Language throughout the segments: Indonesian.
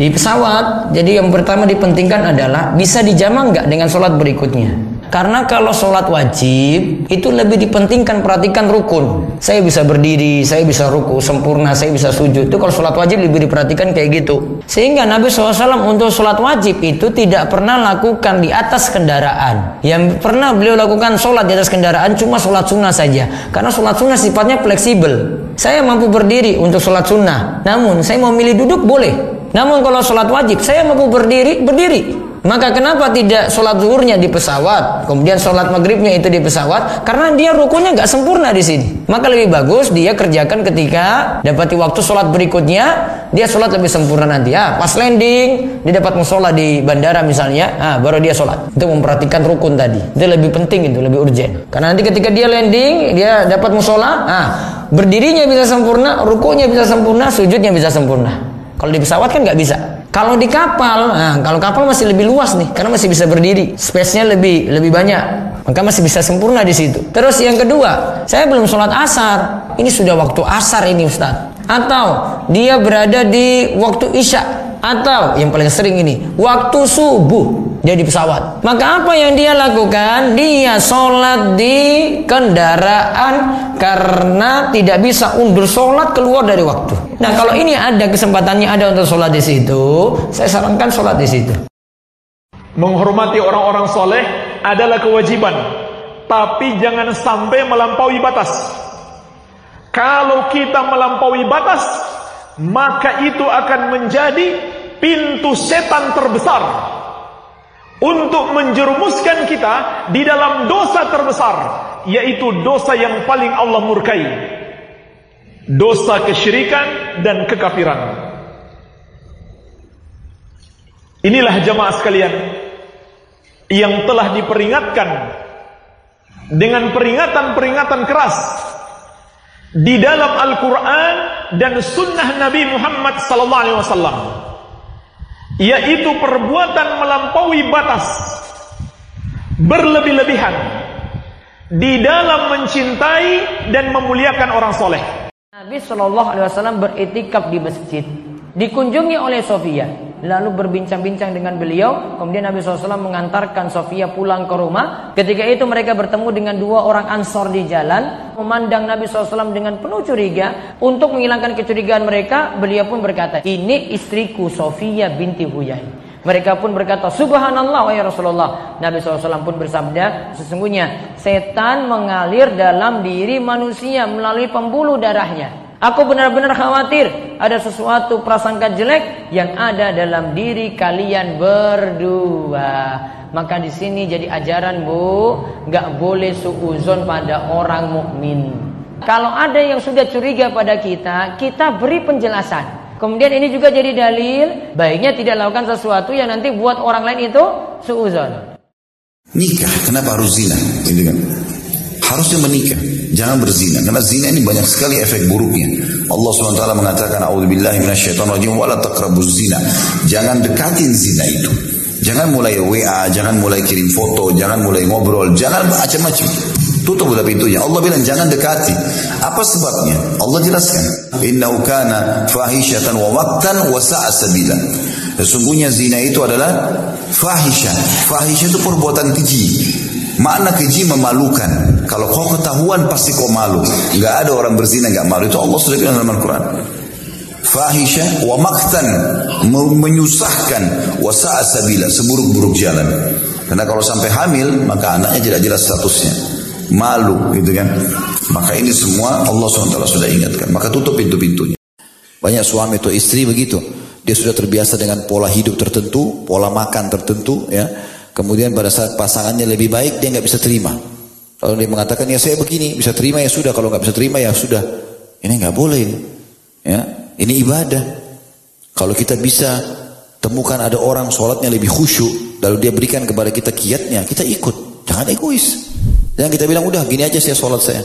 Di pesawat, jadi yang pertama dipentingkan adalah bisa dijamak nggak dengan sholat berikutnya. Karena kalau sholat wajib itu lebih dipentingkan perhatikan rukun. Saya bisa berdiri, saya bisa ruku sempurna, saya bisa sujud. Itu kalau sholat wajib lebih diperhatikan kayak gitu. Sehingga Nabi SAW untuk sholat wajib itu tidak pernah lakukan di atas kendaraan. Yang pernah beliau lakukan sholat di atas kendaraan cuma sholat sunnah saja. Karena sholat sunnah sifatnya fleksibel. Saya mampu berdiri untuk sholat sunnah. Namun saya mau milih duduk boleh. Namun kalau sholat wajib saya mampu berdiri, berdiri. Maka kenapa tidak sholat zuhurnya di pesawat, kemudian sholat maghribnya itu di pesawat? Karena dia rukunya nggak sempurna di sini. Maka lebih bagus dia kerjakan ketika dapati waktu sholat berikutnya, dia sholat lebih sempurna nanti. Ya, pas landing, dia dapat musola di bandara misalnya, ah, baru dia sholat. Itu memperhatikan rukun tadi. Itu lebih penting itu, lebih urgent. Karena nanti ketika dia landing, dia dapat musola, ah, berdirinya bisa sempurna, rukunya bisa sempurna, sujudnya bisa sempurna. Kalau di pesawat kan nggak bisa. Kalau di kapal, nah, kalau kapal masih lebih luas nih, karena masih bisa berdiri, space-nya lebih lebih banyak, maka masih bisa sempurna di situ. Terus yang kedua, saya belum sholat asar, ini sudah waktu asar ini Ustaz. Atau dia berada di waktu isya, atau yang paling sering ini, waktu subuh dia di pesawat. Maka apa yang dia lakukan? Dia sholat di kendaraan karena tidak bisa undur sholat keluar dari waktu. Nah kalau ini ada kesempatannya ada untuk sholat di situ, saya sarankan sholat di situ. Menghormati orang-orang soleh adalah kewajiban, tapi jangan sampai melampaui batas. Kalau kita melampaui batas, maka itu akan menjadi pintu setan terbesar untuk menjerumuskan kita di dalam dosa terbesar yaitu dosa yang paling Allah murkai. Dosa kesyirikan dan kekafiran. Inilah jamaah sekalian yang telah diperingatkan dengan peringatan-peringatan keras di dalam Al-Quran dan Sunnah Nabi Muhammad Sallallahu Alaihi Wasallam yaitu perbuatan melampaui batas berlebih-lebihan di dalam mencintai dan memuliakan orang soleh. Nabi Shallallahu Alaihi Wasallam beritikaf di masjid, dikunjungi oleh Sofia lalu berbincang-bincang dengan beliau. Kemudian Nabi SAW mengantarkan Sofia pulang ke rumah. Ketika itu mereka bertemu dengan dua orang ansor di jalan. Memandang Nabi SAW dengan penuh curiga. Untuk menghilangkan kecurigaan mereka, beliau pun berkata, ini istriku Sofia binti Huyai. Mereka pun berkata, Subhanallah wa ya Rasulullah. Nabi SAW pun bersabda, sesungguhnya setan mengalir dalam diri manusia melalui pembuluh darahnya. Aku benar-benar khawatir ada sesuatu prasangka jelek yang ada dalam diri kalian berdua. Maka di sini jadi ajaran bu, nggak boleh suuzon pada orang mukmin. Kalau ada yang sudah curiga pada kita, kita beri penjelasan. Kemudian ini juga jadi dalil, baiknya tidak lakukan sesuatu yang nanti buat orang lain itu suuzon. Nikah, kenapa harus zina? Kan? harusnya menikah, jangan berzina karena zina ini banyak sekali efek buruknya. Allah SWT mengatakan a'udzubillahi minasyaitonirrajim wala taqrabuz zina. Jangan dekatin zina itu. Jangan mulai WA, jangan mulai kirim foto, jangan mulai ngobrol, jangan macam-macam. Tutup udah pintunya. Allah bilang jangan dekati. Apa sebabnya? Allah jelaskan. Inna kana fahishatan wa maktan wa sa'a sabila. Sesungguhnya zina itu adalah fahisha. Fahisha itu perbuatan keji. Makna keji memalukan. Kalau kau ketahuan pasti kau malu. Gak ada orang berzina gak malu. Itu Allah sudah bilang dalam Al-Quran. Fahisha wa maktan menyusahkan wa sabila seburuk-buruk jalan. Karena kalau sampai hamil maka anaknya tidak jelas statusnya. Malu gitu kan. Maka ini semua Allah SWT sudah ingatkan. Maka tutup pintu-pintunya. Banyak suami atau istri begitu. Dia sudah terbiasa dengan pola hidup tertentu, pola makan tertentu ya Kemudian pada saat pasangannya lebih baik dia nggak bisa terima. Kalau dia mengatakan ya saya begini bisa terima ya sudah kalau nggak bisa terima ya sudah. Ini nggak boleh. Ya, ini ibadah. Kalau kita bisa temukan ada orang sholatnya lebih khusyuk lalu dia berikan kepada kita kiatnya kita ikut. Jangan egois. Jangan kita bilang udah gini aja saya sholat saya.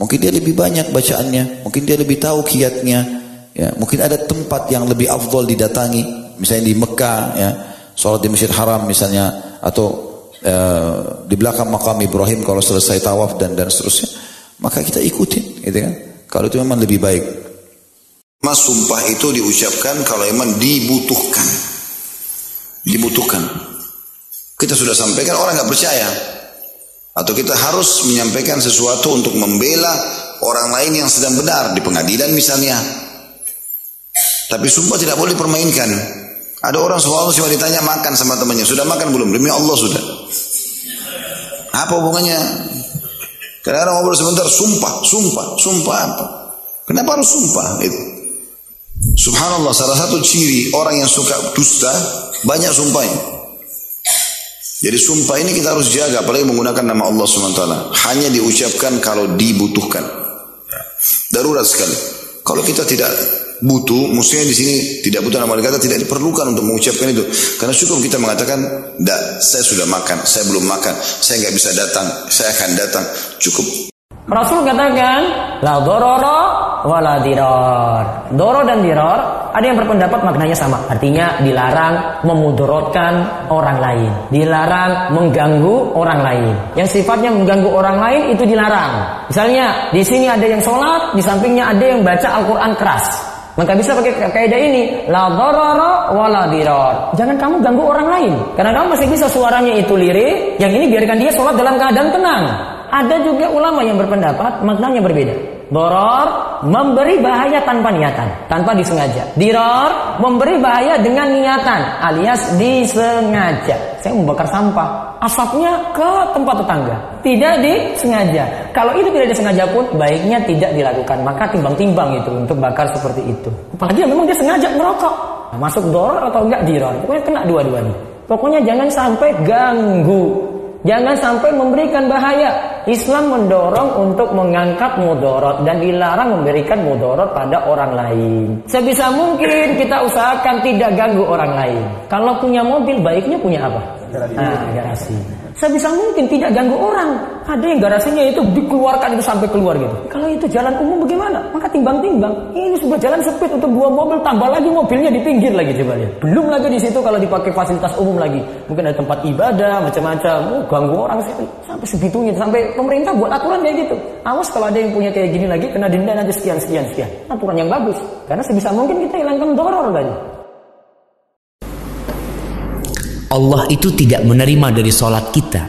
Mungkin dia lebih banyak bacaannya, mungkin dia lebih tahu kiatnya, ya, mungkin ada tempat yang lebih afdol didatangi, misalnya di Mekah, ya, sholat di Masjid Haram misalnya atau uh, di belakang makam Ibrahim kalau selesai tawaf dan dan seterusnya maka kita ikutin gitu kan kalau itu memang lebih baik Mas sumpah itu diucapkan kalau memang dibutuhkan. Dibutuhkan. Kita sudah sampaikan orang nggak percaya. Atau kita harus menyampaikan sesuatu untuk membela orang lain yang sedang benar di pengadilan misalnya. Tapi sumpah tidak boleh dipermainkan. Ada orang selalu cuma ditanya makan sama temannya. Sudah makan belum? Demi Allah sudah. Apa hubungannya? Kadang-kadang ngobrol sebentar, sumpah, sumpah, sumpah apa? Kenapa harus sumpah? Itu. Subhanallah salah satu ciri orang yang suka dusta banyak sumpahnya. Jadi sumpah ini kita harus jaga apalagi menggunakan nama Allah SWT. Hanya diucapkan kalau dibutuhkan. Darurat sekali. Kalau kita tidak butuh, mestinya di sini tidak butuh nama kata tidak diperlukan untuk mengucapkan itu. Karena cukup kita mengatakan, tidak, saya sudah makan, saya belum makan, saya nggak bisa datang, saya akan datang, cukup. Rasul katakan, la dororo wala diror. Doro dan diror, ada yang berpendapat maknanya sama. Artinya dilarang memudorotkan orang lain. Dilarang mengganggu orang lain. Yang sifatnya mengganggu orang lain itu dilarang. Misalnya, di sini ada yang sholat, di sampingnya ada yang baca Al-Quran keras. Maka bisa pakai kaidah ini, la dororo wala diror. Jangan kamu ganggu orang lain. Karena kamu masih bisa suaranya itu lirik, yang ini biarkan dia sholat dalam keadaan tenang. Ada juga ulama yang berpendapat maknanya berbeda. Doror memberi bahaya tanpa niatan, tanpa disengaja. Diror memberi bahaya dengan niatan, alias disengaja. Saya membakar sampah, asapnya ke tempat tetangga, tidak disengaja. Kalau itu tidak disengaja pun baiknya tidak dilakukan. Maka timbang-timbang itu untuk bakar seperti itu. Apalagi memang dia sengaja merokok, masuk doror atau enggak diror, pokoknya kena dua-duanya. Pokoknya jangan sampai ganggu Jangan sampai memberikan bahaya. Islam mendorong untuk mengangkat mudorot dan dilarang memberikan mudorot pada orang lain. Sebisa mungkin kita usahakan tidak ganggu orang lain. Kalau punya mobil, baiknya punya apa? Nah, garasi. Sebisa mungkin tidak ganggu orang. Ada yang garasinya itu dikeluarkan itu sampai keluar gitu. Kalau itu jalan umum bagaimana? Maka timbang-timbang. Ini sudah jalan sempit untuk dua mobil, tambah lagi mobilnya di pinggir lagi coba lihat. Belum lagi di situ kalau dipakai fasilitas umum lagi. Mungkin ada tempat ibadah, macam-macam. Oh, ganggu orang sih. Sampai segitunya. Sampai pemerintah buat aturan kayak gitu. Awas kalau ada yang punya kayak gini lagi, kena denda nanti sekian, sekian, sekian. Aturan yang bagus. Karena sebisa mungkin kita hilangkan doror tadi. Allah itu tidak menerima dari sholat kita.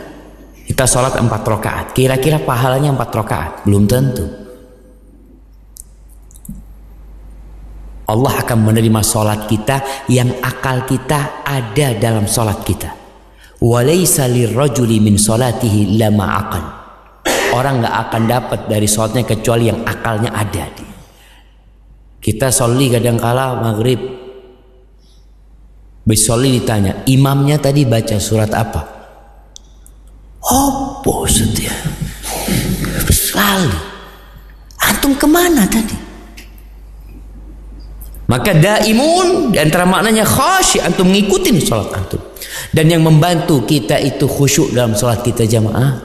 Kita sholat empat rakaat. Kira-kira pahalanya empat rakaat? Belum tentu. Allah akan menerima sholat kita yang akal kita ada dalam sholat kita. Walaysa lirrajuli min sholatihi lama akal. Orang nggak akan dapat dari sholatnya kecuali yang akalnya ada. Kita soli kadang-kala maghrib Besoli ditanya, imamnya tadi baca surat apa? Apa setia? Sekali. Antum ke mana tadi? Maka daimun di antara maknanya khasyi antum ngikutin sholat antum. Dan yang membantu kita itu khusyuk dalam sholat kita jamaah.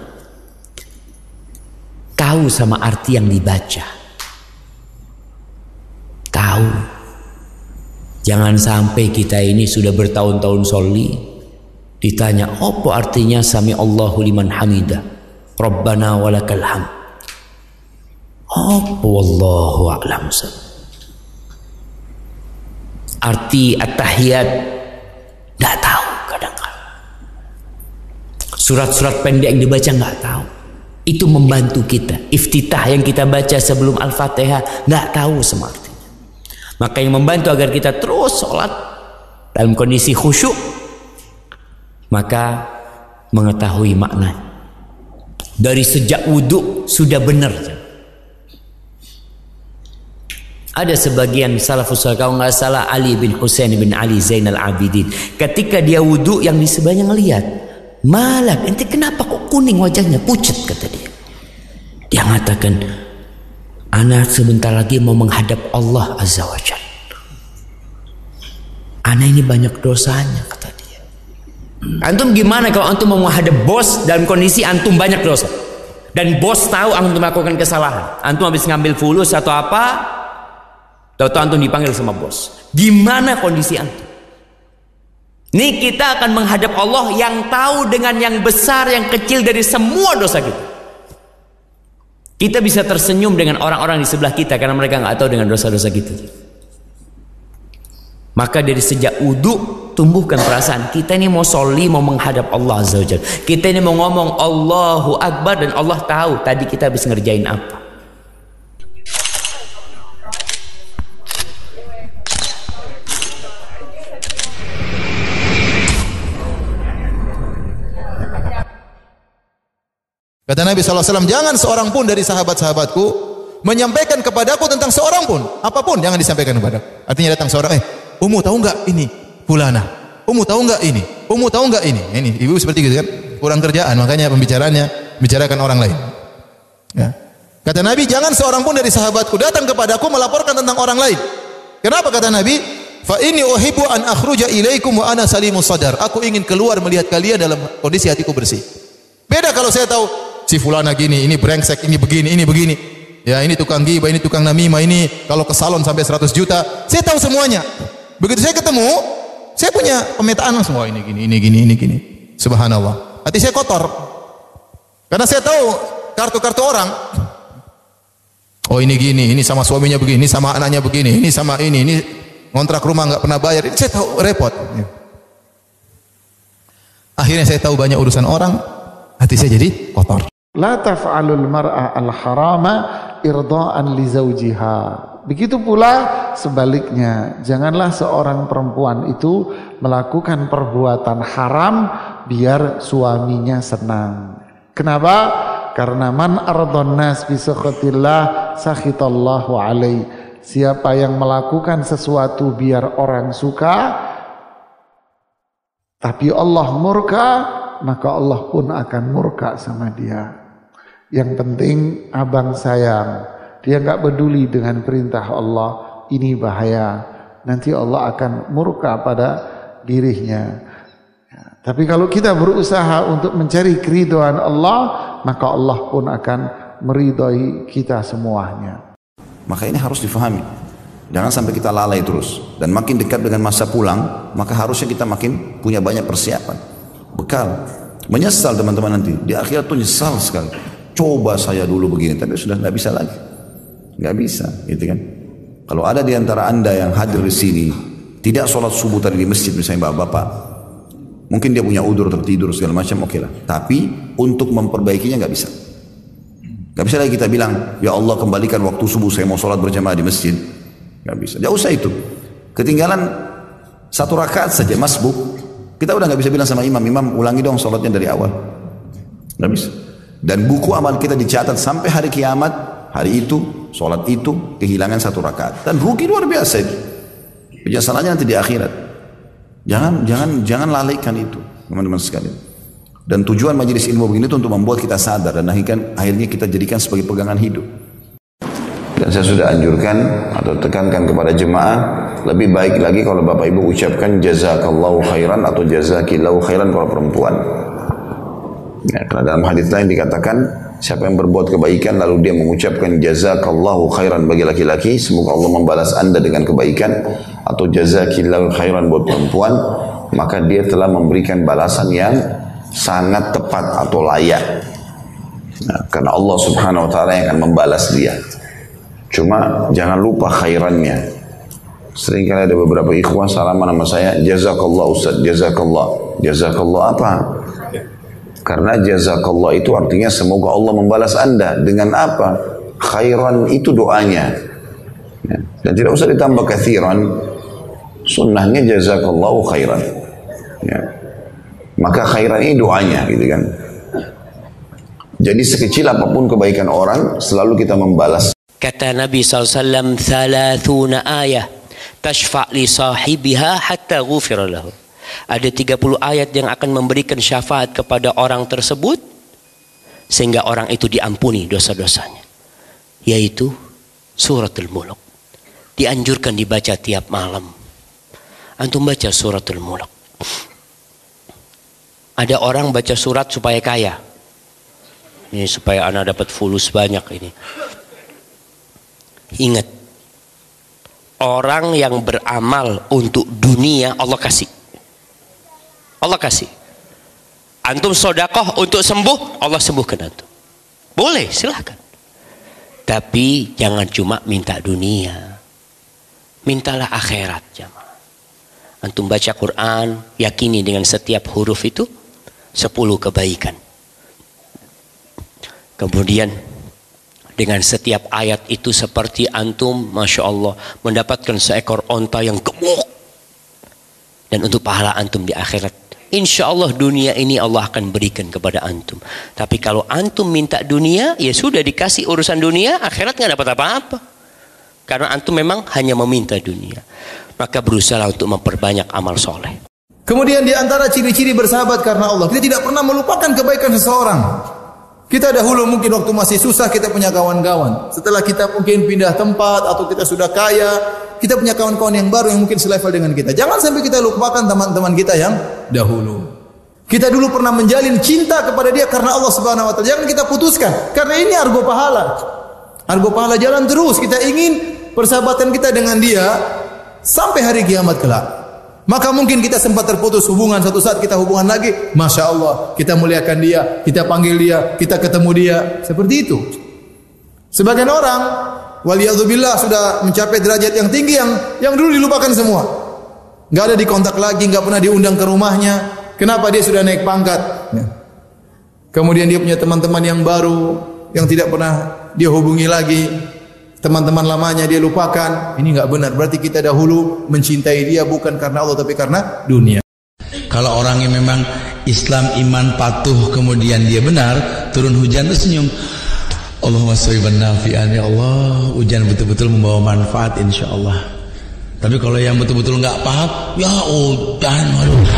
Tahu sama arti yang dibaca. Tahu Jangan sampai kita ini sudah bertahun-tahun soli ditanya apa artinya sami Allahu liman hamidah? Rabbana walakal ham apa wallahu a'lam arti at-tahiyat tidak tahu kadang-kadang. Surat-surat pendek yang dibaca nggak tahu. Itu membantu kita. Iftitah yang kita baca sebelum al-fatihah nggak tahu semarti maka yang membantu agar kita terus sholat dalam kondisi khusyuk, maka mengetahui makna. Dari sejak wudhu sudah benar. Ada sebagian salafus kalau nggak salah Ali bin Husain bin Ali Zainal Abidin. Ketika dia wudhu yang di sebelahnya ngelihat, ente kenapa kok kuning wajahnya pucat kata dia. Dia mengatakan, Anak sebentar lagi mau menghadap Allah Azza wa Jal. Anak ini banyak dosanya kata dia. Antum gimana kalau antum mau menghadap bos dalam kondisi antum banyak dosa? Dan bos tahu antum melakukan kesalahan. Antum habis ngambil fulus atau apa? Tahu-tahu antum dipanggil sama bos. Gimana kondisi antum? Ini kita akan menghadap Allah yang tahu dengan yang besar, yang kecil dari semua dosa kita. Kita bisa tersenyum dengan orang-orang di sebelah kita karena mereka nggak tahu dengan dosa-dosa kita. Maka dari sejak wudhu tumbuhkan perasaan kita ini mau soli mau menghadap Allah Azza Kita ini mau ngomong Allahu Akbar dan Allah tahu tadi kita habis ngerjain apa. Kata Nabi SAW, jangan seorang pun dari sahabat-sahabatku menyampaikan kepadaku tentang seorang pun. Apa pun, jangan disampaikan kepada. Artinya datang seorang, eh, Umu tahu enggak ini? Fulana. Umu tahu enggak ini? Umu tahu enggak ini? Ini, ibu seperti itu kan? Kurang kerjaan, makanya pembicaranya bicarakan orang lain. Ya. Kata Nabi, jangan seorang pun dari sahabatku datang kepadaku melaporkan tentang orang lain. Kenapa kata Nabi? Fa ini uhibbu an akhruja ilaikum wa ana salimus sadar. Aku ingin keluar melihat kalian dalam kondisi hatiku bersih. Beda kalau saya tahu si fulana gini, ini brengsek, ini begini, ini begini. Ya, ini tukang gibah, ini tukang namimah, ini kalau ke salon sampai 100 juta. Saya tahu semuanya. Begitu saya ketemu, saya punya pemetaan langsung, wah ini gini, ini gini, ini gini. Subhanallah. Hati saya kotor. Karena saya tahu kartu-kartu orang. Oh ini gini, ini sama suaminya begini, ini sama anaknya begini, ini sama ini, ini ngontrak rumah nggak pernah bayar. Saya tahu repot. Akhirnya saya tahu banyak urusan orang, hati saya jadi kotor. La taf'alul mar'a al-harama irda'an li zawjiha. Begitu pula sebaliknya, janganlah seorang perempuan itu melakukan perbuatan haram biar suaminya senang. Kenapa? Karena man ardon nas bi sakhatillah sakhitallahu alaih. Siapa yang melakukan sesuatu biar orang suka tapi Allah murka, maka Allah pun akan murka sama dia. Yang penting abang sayang, dia nggak peduli dengan perintah Allah, ini bahaya. Nanti Allah akan murka pada dirinya. Ya, tapi kalau kita berusaha untuk mencari keriduan Allah, maka Allah pun akan meridhoi kita semuanya. Maka ini harus difahami. Jangan sampai kita lalai terus. Dan makin dekat dengan masa pulang, maka harusnya kita makin punya banyak persiapan. Bekal. Menyesal teman-teman nanti. Di akhirat tuh nyesal sekali. Coba saya dulu begini, tapi sudah nggak bisa lagi. Nggak bisa, gitu kan? Kalau ada di antara anda yang hadir di sini, tidak sholat subuh tadi di masjid misalnya bapak-bapak, mungkin dia punya udur tertidur segala macam, oke lah. Tapi untuk memperbaikinya nggak bisa. Nggak bisa lagi kita bilang, ya Allah kembalikan waktu subuh saya mau sholat berjamaah di masjid. Nggak bisa. Jauh usah itu. Ketinggalan satu rakaat saja masbuk, kita udah nggak bisa bilang sama imam, imam ulangi dong sholatnya dari awal. Nggak bisa. Dan buku amal kita dicatat sampai hari kiamat, hari itu, sholat itu, kehilangan satu rakaat. Dan rugi luar biasa itu. Penyesalannya nanti di akhirat. Jangan jangan jangan lalaikan itu, teman-teman sekalian. Dan tujuan majelis ilmu begini itu untuk membuat kita sadar dan akhirnya kita jadikan sebagai pegangan hidup. Dan saya sudah anjurkan atau tekankan kepada jemaah lebih baik lagi kalau Bapak Ibu ucapkan jazakallahu khairan atau jazakillahu khairan kalau perempuan. Ya, karena dalam hadis lain dikatakan siapa yang berbuat kebaikan lalu dia mengucapkan jazakallahu khairan bagi laki-laki semoga Allah membalas anda dengan kebaikan atau jazakillahu khairan buat perempuan maka dia telah memberikan balasan yang sangat tepat atau layak. Nah, karena Allah subhanahu wa ta'ala yang akan membalas dia. Cuma jangan lupa khairannya. Seringkali ada beberapa ikhwan salaman nama saya jazakallah ustaz jazakallah jazakallah apa karena jazakallah itu artinya semoga Allah membalas anda dengan apa? Khairan itu doanya. Ya. Dan tidak usah ditambah kathiran. Sunnahnya jazakallahu khairan. Ya. Maka khairan ini doanya gitu kan. Jadi sekecil apa pun kebaikan orang selalu kita membalas. Kata Nabi SAW, Thalathuna ayah tashfa' li sahibiha hatta ghufira lahu. Ada 30 ayat yang akan memberikan syafaat kepada orang tersebut sehingga orang itu diampuni dosa-dosanya. Yaitu suratul muluk. Dianjurkan dibaca tiap malam. Antum baca suratul muluk. Ada orang baca surat supaya kaya. Ini supaya anak dapat fulus banyak ini. Ingat, orang yang beramal untuk dunia Allah kasih. Allah kasih. Antum sodakoh untuk sembuh, Allah sembuhkan antum. Boleh, silahkan. Tapi jangan cuma minta dunia. Mintalah akhirat jamaah. Antum baca Quran, yakini dengan setiap huruf itu 10 kebaikan. Kemudian dengan setiap ayat itu seperti antum, masya Allah, mendapatkan seekor onta yang gemuk. Dan untuk pahala antum di akhirat, insya Allah dunia ini Allah akan berikan kepada antum. Tapi kalau antum minta dunia, ya sudah dikasih urusan dunia, akhirat nggak dapat apa-apa. Karena antum memang hanya meminta dunia maka berusaha untuk memperbanyak amal soleh. Kemudian di antara ciri-ciri bersahabat karena Allah, kita tidak pernah melupakan kebaikan seseorang. Kita dahulu mungkin waktu masih susah kita punya kawan-kawan. Setelah kita mungkin pindah tempat atau kita sudah kaya, kita punya kawan-kawan yang baru yang mungkin selevel dengan kita. Jangan sampai kita lupakan teman-teman kita yang dahulu. Kita dulu pernah menjalin cinta kepada dia karena Allah Subhanahu wa taala. Jangan kita putuskan karena ini argo pahala. Argo pahala jalan terus. Kita ingin persahabatan kita dengan dia sampai hari kiamat kelak. Maka mungkin kita sempat terputus hubungan satu saat kita hubungan lagi, masya Allah kita muliakan dia, kita panggil dia, kita ketemu dia, seperti itu. Sebagian orang, waliyadzubillah sudah mencapai derajat yang tinggi yang yang dulu dilupakan semua. Gak ada di kontak lagi, gak pernah diundang ke rumahnya. Kenapa dia sudah naik pangkat? Ya. Kemudian dia punya teman-teman yang baru, yang tidak pernah dia hubungi lagi teman-teman lamanya dia lupakan. Ini enggak benar. Berarti kita dahulu mencintai dia bukan karena Allah tapi karena dunia. Kalau orangnya memang Islam iman patuh kemudian dia benar turun hujan itu senyum Allahumma sayyiban nafi'an ya Allah hujan betul-betul membawa manfaat insya Allah tapi kalau yang betul-betul nggak paham ya hujan aduh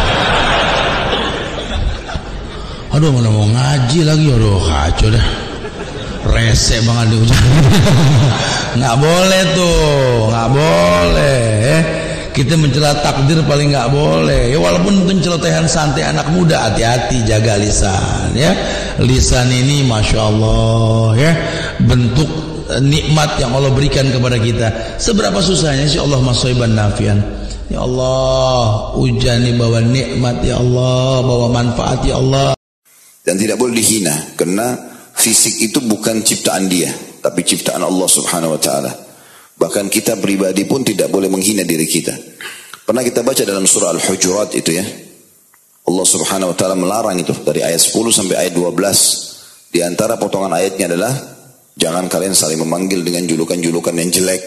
aduh mana mau ngaji lagi aduh kacau dah rese banget di ujung nggak boleh tuh nggak boleh eh. kita mencela takdir paling nggak boleh. Ya walaupun itu celotehan santai anak muda hati-hati jaga lisan ya. Lisan ini masya Allah ya. Bentuk nikmat yang Allah berikan kepada kita. Seberapa susahnya sih Allah masoiban nafian? Ya Allah hujan ini bawa nikmat ya Allah bawa manfaat ya Allah. Dan tidak boleh dihina karena Fisik itu bukan ciptaan dia, tapi ciptaan Allah Subhanahu wa taala. Bahkan kita pribadi pun tidak boleh menghina diri kita. Pernah kita baca dalam surah Al-Hujurat itu ya. Allah Subhanahu wa taala melarang itu dari ayat 10 sampai ayat 12. Di antara potongan ayatnya adalah jangan kalian saling memanggil dengan julukan-julukan yang jelek.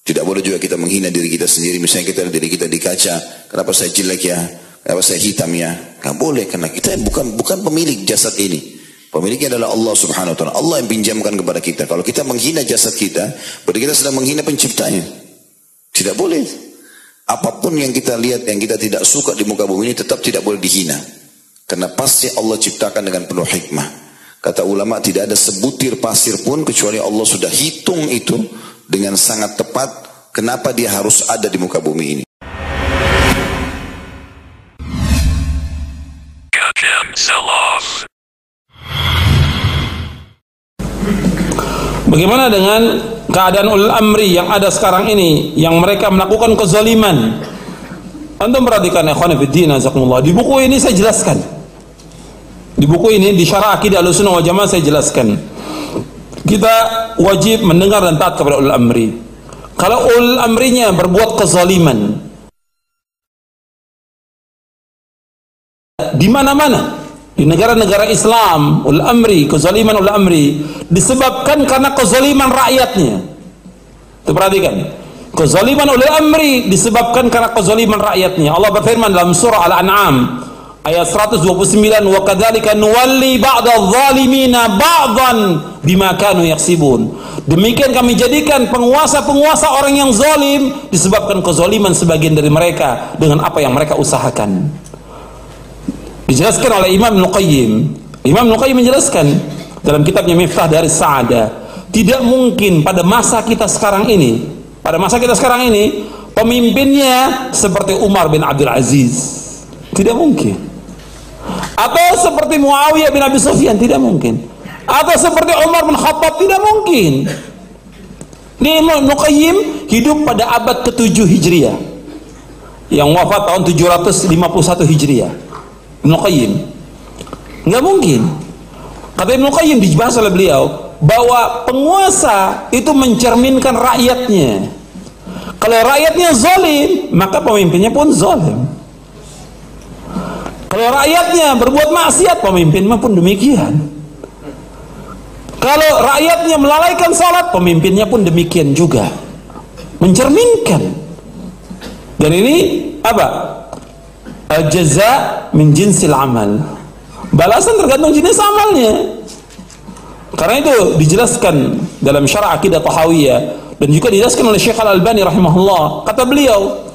Tidak boleh juga kita menghina diri kita sendiri. Misalnya kita diri kita di kaca, kenapa saya jelek ya? Kenapa saya hitam ya? Gak boleh karena kita bukan bukan pemilik jasad ini. Pemiliknya adalah Allah subhanahu wa ta'ala. Allah yang pinjamkan kepada kita. Kalau kita menghina jasad kita, berarti kita sedang menghina penciptanya. Tidak boleh. Apa pun yang kita lihat, yang kita tidak suka di muka bumi ini, tetap tidak boleh dihina. Karena pasti Allah ciptakan dengan penuh hikmah. Kata ulama, tidak ada sebutir pasir pun, kecuali Allah sudah hitung itu dengan sangat tepat, kenapa dia harus ada di muka bumi ini. Bagaimana dengan keadaan ul amri yang ada sekarang ini yang mereka melakukan kezaliman? Anda perhatikan ikhwan fillah azakumullah. Di buku ini saya jelaskan. Di buku ini di syarah akidah Ahlussunnah wal Jamaah saya jelaskan. Kita wajib mendengar dan taat kepada ul amri. Kalau ul amrinya berbuat kezaliman di mana-mana di negara-negara Islam ul amri kezaliman ul amri disebabkan karena kezaliman rakyatnya. Itu perhatikan. Kezaliman ul amri disebabkan karena kezaliman rakyatnya. Allah berfirman dalam surah Al-An'am ayat 129 wa kadzalika nuwalli ba'dadh zalimina ba'dhan bima kanu yaksibun. Demikian kami jadikan penguasa-penguasa orang yang zalim disebabkan kezaliman sebagian dari mereka dengan apa yang mereka usahakan dijelaskan oleh Imam Nuqayyim Imam Nuqayyim menjelaskan dalam kitabnya Miftah dari Sa'ada tidak mungkin pada masa kita sekarang ini pada masa kita sekarang ini pemimpinnya seperti Umar bin Abdul Aziz. Tidak mungkin. Atau seperti Muawiyah bin Abi Sufyan tidak mungkin. Atau seperti Umar bin Khattab tidak mungkin. Ini Imam Nuqayyim hidup pada abad ke-7 Hijriah. Yang wafat tahun 751 Hijriah Ibnu Qayyim nggak mungkin kata Ibnu Qayyim dibahas oleh beliau bahwa penguasa itu mencerminkan rakyatnya kalau rakyatnya zalim maka pemimpinnya pun zalim. Kalau rakyatnya berbuat maksiat, pemimpinnya pun demikian. Kalau rakyatnya melalaikan salat, pemimpinnya pun demikian juga. Mencerminkan. Dan ini apa? Jaza min jinsil amal. Balasan tergantung jenis amalnya. Karena itu dijelaskan dalam syarah akidah tahawiyah dan juga dijelaskan oleh Syekh Al-Albani rahimahullah. Kata beliau,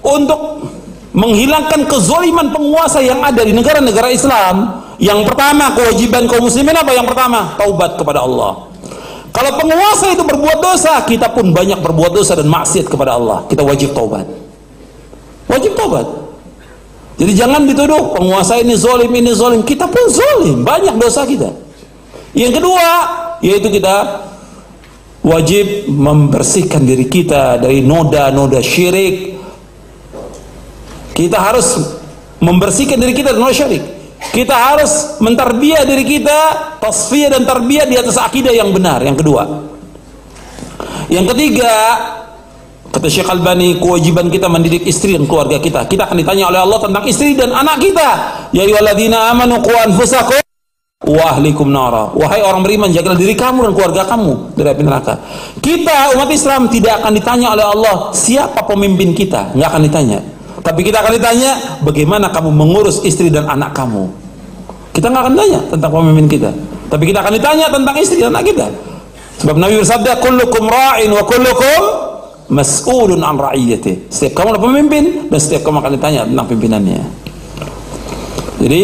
untuk menghilangkan kezoliman penguasa yang ada di negara-negara Islam, yang pertama kewajiban kaum muslimin apa yang pertama? Taubat kepada Allah. Kalau penguasa itu berbuat dosa, kita pun banyak berbuat dosa dan maksiat kepada Allah. Kita wajib taubat. Wajib taubat. Jadi jangan dituduh penguasa ini zolim, ini zolim. Kita pun zolim, banyak dosa kita. Yang kedua, yaitu kita wajib membersihkan diri kita dari noda-noda syirik. Kita harus membersihkan diri kita dari noda syirik. Kita harus mentarbiah diri kita, tasfiyah dan tarbiyah di atas akidah yang benar. Yang kedua. Yang ketiga, kata Syekh Albani, kewajiban kita mendidik istri dan keluarga kita. Kita akan ditanya oleh Allah tentang istri dan anak kita. Ya ayyuhalladzina amanu qu anfusakum wa ahlikum nara. Wahai orang beriman, jagalah diri kamu dan keluarga kamu dari api neraka. Kita umat Islam tidak akan ditanya oleh Allah siapa pemimpin kita, nggak akan ditanya. Tapi kita akan ditanya bagaimana kamu mengurus istri dan anak kamu. Kita nggak akan tanya tentang pemimpin kita. Tapi kita akan ditanya tentang istri dan anak kita. Sebab Nabi bersabda, "Kullukum ra'in wa kullukum mas'ulun an ra'iyati." Setiap kamu adalah pemimpin dan setiap kamu akan ditanya tentang pimpinannya. Jadi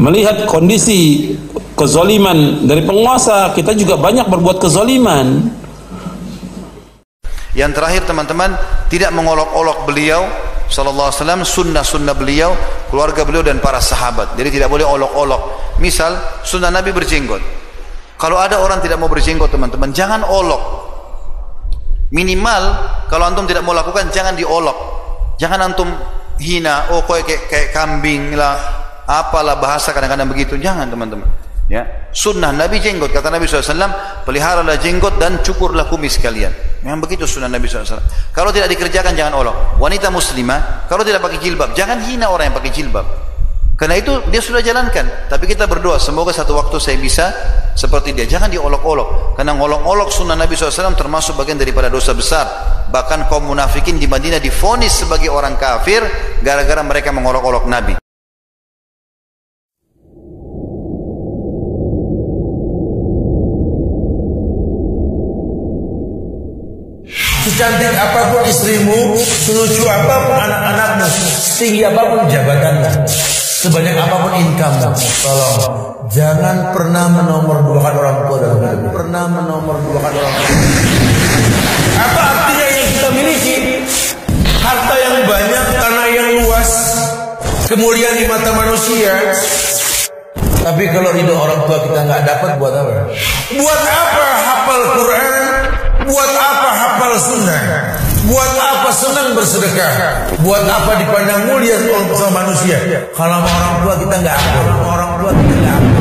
melihat kondisi kezoliman dari penguasa, kita juga banyak berbuat kezoliman. Yang terakhir teman-teman tidak mengolok-olok beliau sallallahu alaihi wasallam sunnah-sunnah beliau, keluarga beliau dan para sahabat. Jadi tidak boleh olok-olok. Misal sunnah Nabi berjenggot. Kalau ada orang tidak mau berjenggot teman-teman, jangan olok. Minimal kalau antum tidak mau lakukan jangan diolok. Jangan antum hina, oh kok kayak, kayak kambing lah, apalah bahasa kadang-kadang begitu. Jangan teman-teman. Ya, sunnah Nabi jenggot kata Nabi SAW peliharalah jenggot dan cukurlah kumis kalian. Memang begitu sunnah Nabi SAW. Kalau tidak dikerjakan jangan olok. Wanita muslimah kalau tidak pakai jilbab jangan hina orang yang pakai jilbab. Karena itu dia sudah jalankan. Tapi kita berdoa semoga satu waktu saya bisa seperti dia. Jangan diolok-olok. Karena ngolok-olok sunnah Nabi SAW termasuk bagian daripada dosa besar. Bahkan kaum munafikin di Madinah difonis sebagai orang kafir gara-gara mereka mengolok-olok Nabi. Secantik apa pun istrimu, selucu apa pun anak-anakmu, setinggi apa pun jabatanmu, sebanyak apa pun income tolong jangan pernah menomorduakan orang tua dalam hidup. Pernah menomorduakan orang tua. Apa artinya yang kita miliki? Harta yang banyak, tanah yang luas, kemuliaan di mata manusia. Tapi kalau ridho orang tua kita nggak dapat buat apa? Buat apa hafal Quran? Buat apa hafal sunnah? Buat apa senang bersedekah? Buat apa dipandang mulia sama manusia? Kalau orang tua kita nggak akur, orang tua kita nggak akur.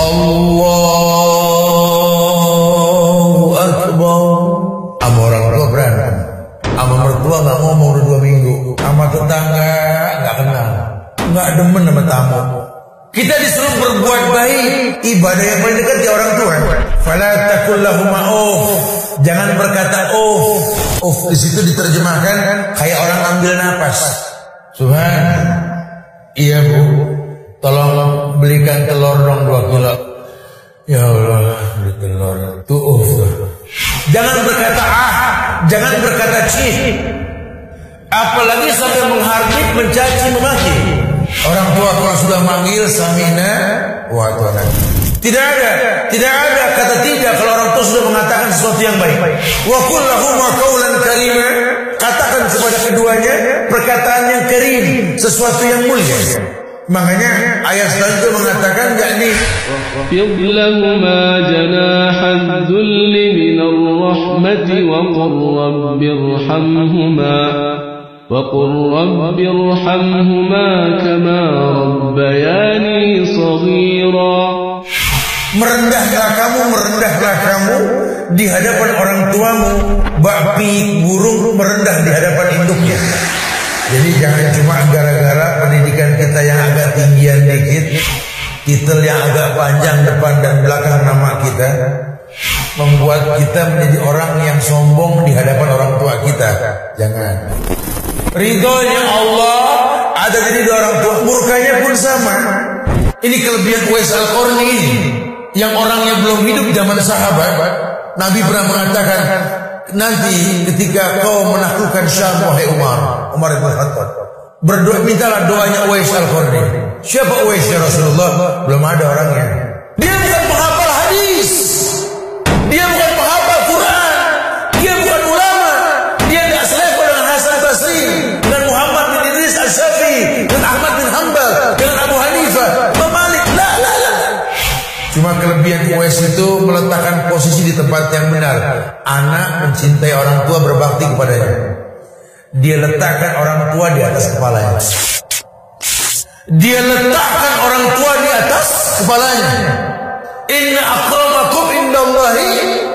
Allahu Akbar. Sama orang tua berantem. Sama mertua nggak ngomong udah dua minggu. Sama tetangga nggak kenal. Nggak demen sama tamu. Kita disuruh berbuat baik. Ibadah yang paling dekat di orang tua. Fala takul lahuma oh. Jangan berkata oh. Oh di situ diterjemahkan kayak orang ambil napas. Subhan. Iya bu. Tolong belikan telur dong dua kilo. Ya Allah, beli telur. Tuh, oh. Jangan berkata ah, jangan berkata cih. Apalagi sampai menghardik, mencaci, memaki. Orang tua kalau sudah manggil samina wa Tidak ada, tidak ada kata tidak kalau orang tua sudah mengatakan sesuatu yang baik. Wa qul lahum qawlan karima. Katakan kepada keduanya perkataan yang karim, sesuatu yang mulia. Makanya ayat selanjutnya mengatakan yakni. nih janahan dhulli minar rahmati wa qur rabbirhamhuma وقل رب ارحمهما كما ربياني صغيرا Merendahlah kamu, merendahlah kamu di hadapan orang tuamu. Babi burung merendah di hadapan induknya. Jadi jangan cuma gara-gara pendidikan kita yang agak tinggian dikit, titel yang agak panjang depan dan belakang nama kita, membuat kita menjadi orang yang sombong di hadapan orang tua kita. Jangan. Ridhonya Allah ada jadi dua orang tua, murkanya pun sama. Ini kelebihan Uwais Al-Qarni ini. Yang orangnya belum hidup zaman sahabat, Nabi pernah mengatakan, nanti ketika kau menaklukkan Syam wahai Umar, Umar bin Khattab, berdoa mintalah doanya Uwais Al-Qarni. Siapa Uwais ya Rasulullah? Belum ada orangnya. Dia bukan penghafal hadis. Dia bukan tempat yang benar. Anak mencintai orang tua berbakti kepadanya. Dia letakkan orang tua di atas kepalanya. Dia letakkan orang tua di atas kepalanya. Inna akramakum indallahi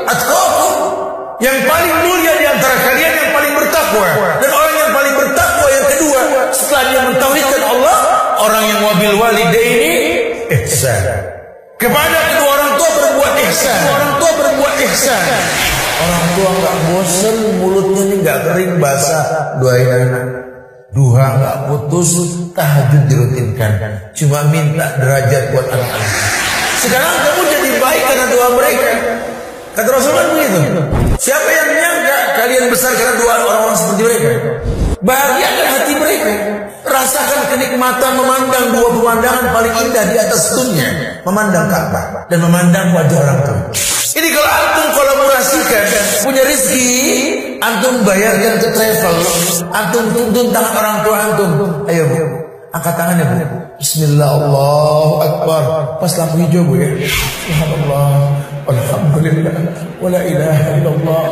atqakum. Yang paling mulia di antara kalian yang paling bertakwa. Dan orang yang paling bertakwa yang kedua setelah dia mentauhidkan Allah, orang yang wabil walidaini ihsan. Kepada Orang tua nggak bosan, mulutnya ini nggak kering basah, doain anak. Duha nggak putus, tahajud dirutinkan. Cuma minta derajat buat anak-anak. Sekarang kamu jadi baik karena doa mereka. Kata Rasulullah begitu. Siapa yang menyangka kalian besar karena doa orang-orang seperti mereka? Bahagiakan hati mereka. Rasakan kenikmatan memandang dua pemandangan paling indah di atas dunia. Memandang Ka'bah dan memandang wajah orang tua. Ini kalau antum kolaborasikan punya rezeki, antum bayarkan ke travel, antum tuntun tangan orang tua antum. Ayo bu, angkat tangannya bu. Bismillah Allahu Akbar. Pas lampu hijau bu ya. Subhanallah. Alhamdulillah. Wala ilaha illallah.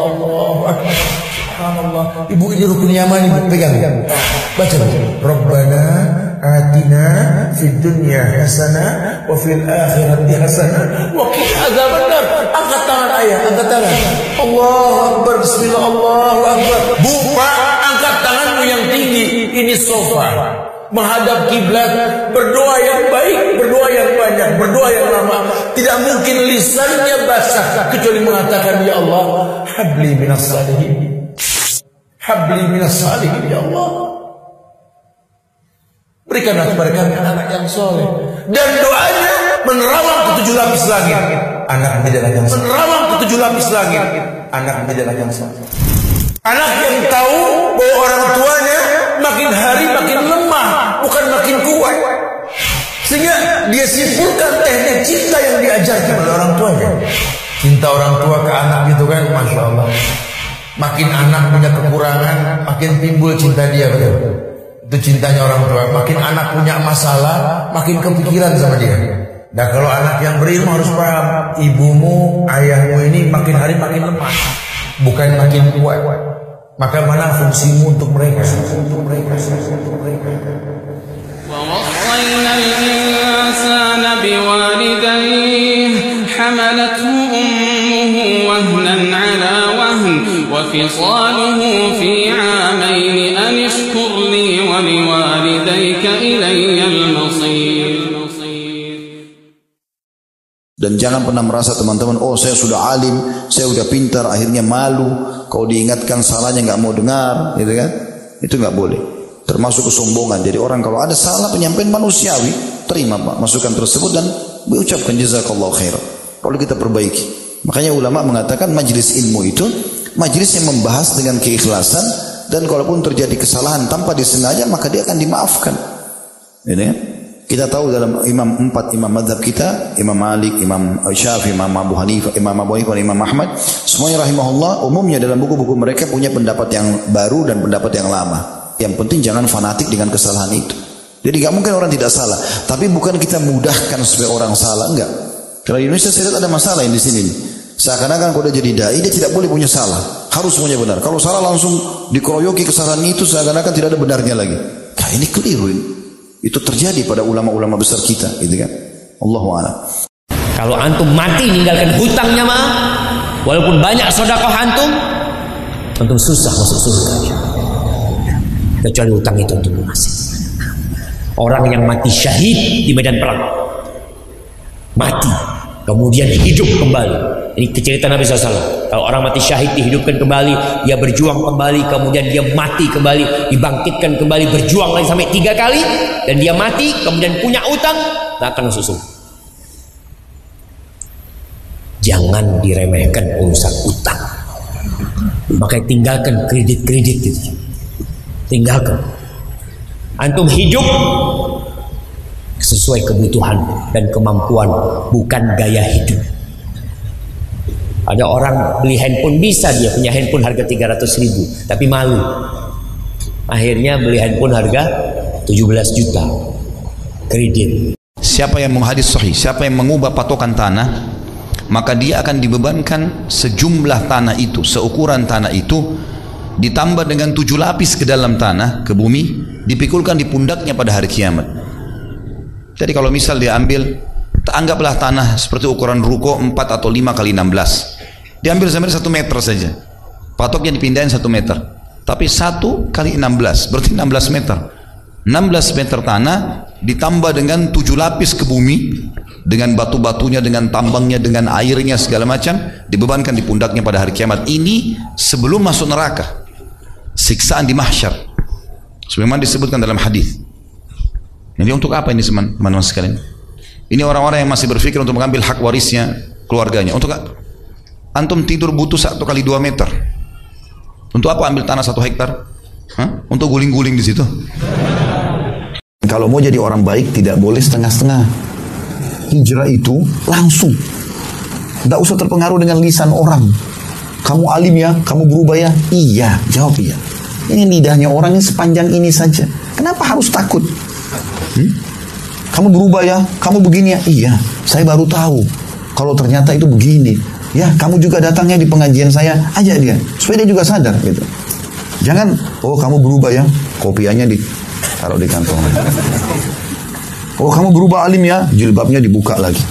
Akbar. Subhanallah. Ibu ini rukun yaman ibu pegang. Baca bu. Rabbana atina fid dunya hasanah wa fil akhirati hasanah wa qina adzabannar. Angkat tangan ayah, angkat tangan. Allahu Akbar. Bismillah Allahu Akbar. Bu, Pak, angkat tanganmu yang tinggi. Ini sofa menghadap kiblat, berdoa yang baik, berdoa yang banyak, berdoa yang lama. Tidak mungkin lisannya basah kecuali mengatakan ya Allah, habli minas salihin. Habli minas salihin ya Allah. Berikanlah kepada kami anak yang soleh dan doanya menerawang ke tujuh lapis langit. Anak menjadi yang soleh. Menerawang ke tujuh lapis langit. Anak menjadi yang soleh. Anak yang tahu bahwa orang tuanya makin hari makin lemah, bukan makin kuat. Sehingga dia simpulkan teknik cinta yang diajarkan oleh orang tuanya. Cinta orang tua ke anak gitu kan, masya Allah. Makin anak punya kekurangan, makin timbul cinta dia betul. Itu cintanya orang tua. Makin anak punya masalah, makin kepikiran sama dia. Nah kalau anak yang berilmu harus paham, ibumu, ayahmu ini makin hari makin lemah, bukan makin kuat. Maka mana fungsimu untuk mereka? Untuk mereka, untuk mereka. ووصينا الإنسان بوالديه حملته أمه وهنا على وهن وفصاله في Dan jangan pernah merasa teman-teman, oh saya sudah alim, saya sudah pintar, akhirnya malu. Kalau diingatkan salahnya nggak mau dengar, gitu kan? Itu nggak boleh. Termasuk kesombongan. Jadi orang kalau ada salah penyampaian manusiawi, terima pak masukan tersebut dan ucapkan jazakallah khair. Kalau kita perbaiki. Makanya ulama mengatakan majelis ilmu itu majelis yang membahas dengan keikhlasan dan kalaupun terjadi kesalahan tanpa disengaja maka dia akan dimaafkan. Ini kan? Kita tahu dalam imam empat imam madhab kita, Imam Malik, Imam Syafi'i, Imam Abu Hanifah, Imam Abu Hanifah, Imam Ahmad, semuanya rahimahullah umumnya dalam buku-buku mereka punya pendapat yang baru dan pendapat yang lama. Yang penting jangan fanatik dengan kesalahan itu. Jadi nggak mungkin orang tidak salah, tapi bukan kita mudahkan supaya orang salah, enggak. Kalau di Indonesia saya lihat ada masalah yang di sini. Seakan-akan kalau dia jadi dai dia tidak boleh punya salah, harus semuanya benar. Kalau salah langsung dikeroyoki kesalahan itu seakan-akan tidak ada benarnya lagi. Nah, ini keliru ini. Itu terjadi pada ulama-ulama besar kita, gitu kan? Allahu a'lam. Kalau antum mati ninggalkan hutangnya mah, walaupun banyak sodakoh antum, antum susah masuk surga. Kecuali hutang itu untuk lunasi. Orang yang mati syahid di medan perang, mati, kemudian hidup kembali. Ini cerita Nabi SAW. Kalau orang mati syahid dihidupkan kembali, dia berjuang kembali, kemudian dia mati kembali, dibangkitkan kembali, berjuang lagi sampai tiga kali, dan dia mati, kemudian punya utang, tak akan surga. Jangan diremehkan urusan utang. Makanya tinggalkan kredit-kredit itu. Tinggalkan. Antum hidup sesuai kebutuhan dan kemampuan, bukan gaya hidup. Ada orang beli handphone bisa dia punya handphone harga 300 ribu, tapi malu. Akhirnya beli handphone harga 17 juta. Kredit. Siapa yang menghadis sahih, siapa yang mengubah patokan tanah, maka dia akan dibebankan sejumlah tanah itu, seukuran tanah itu, ditambah dengan tujuh lapis ke dalam tanah, ke bumi, dipikulkan di pundaknya pada hari kiamat. Jadi kalau misal dia ambil, anggaplah tanah seperti ukuran ruko 4 atau 5 kali 16. Diambil sampai 1 meter saja. Patoknya dipindahin 1 meter. Tapi 1 kali 16, berarti 16 meter. 16 meter tanah ditambah dengan 7 lapis ke bumi dengan batu-batunya, dengan tambangnya, dengan airnya segala macam dibebankan di pundaknya pada hari kiamat. Ini sebelum masuk neraka. Siksaan di mahsyar. Sebagaimana disebutkan dalam hadis. Jadi untuk apa ini teman-teman sekalian? Ini orang-orang yang masih berpikir untuk mengambil hak warisnya keluarganya. Untuk antum tidur butuh satu kali dua meter. Untuk apa ambil tanah satu hektar? Untuk guling-guling di situ. Kalau mau jadi orang baik tidak boleh setengah-setengah. Hijrah itu langsung. Tidak usah terpengaruh dengan lisan orang. Kamu alim ya, kamu berubah ya? Iya, jawab iya. Ini lidahnya orang yang sepanjang ini saja. Kenapa harus takut? Hmm? Kamu berubah ya, kamu begini ya? Iya, saya baru tahu. Kalau ternyata itu begini. Ya, kamu juga datangnya di pengajian saya, ajak dia. Supaya dia juga sadar gitu. Jangan, oh kamu berubah ya, kopiannya di taruh di kantong. Oh kamu berubah alim ya, jilbabnya dibuka lagi.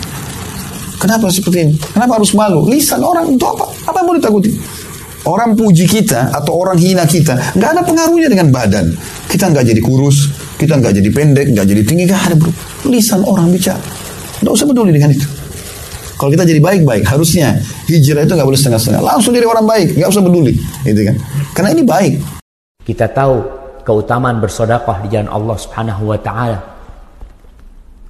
Kenapa seperti ini? Kenapa harus malu? Lisan orang itu apa? Apa yang mau ditakuti? Orang puji kita atau orang hina kita, nggak ada pengaruhnya dengan badan. Kita nggak jadi kurus, kita nggak jadi pendek, nggak jadi tinggi, nggak ada bro. Lisan orang bicara, nggak usah peduli dengan itu. Kalau kita jadi baik-baik, harusnya hijrah itu nggak boleh setengah-setengah. Langsung jadi orang baik, nggak usah peduli, gitu kan? Karena ini baik. Kita tahu keutamaan bersodakoh di jalan Allah Subhanahu wa taala.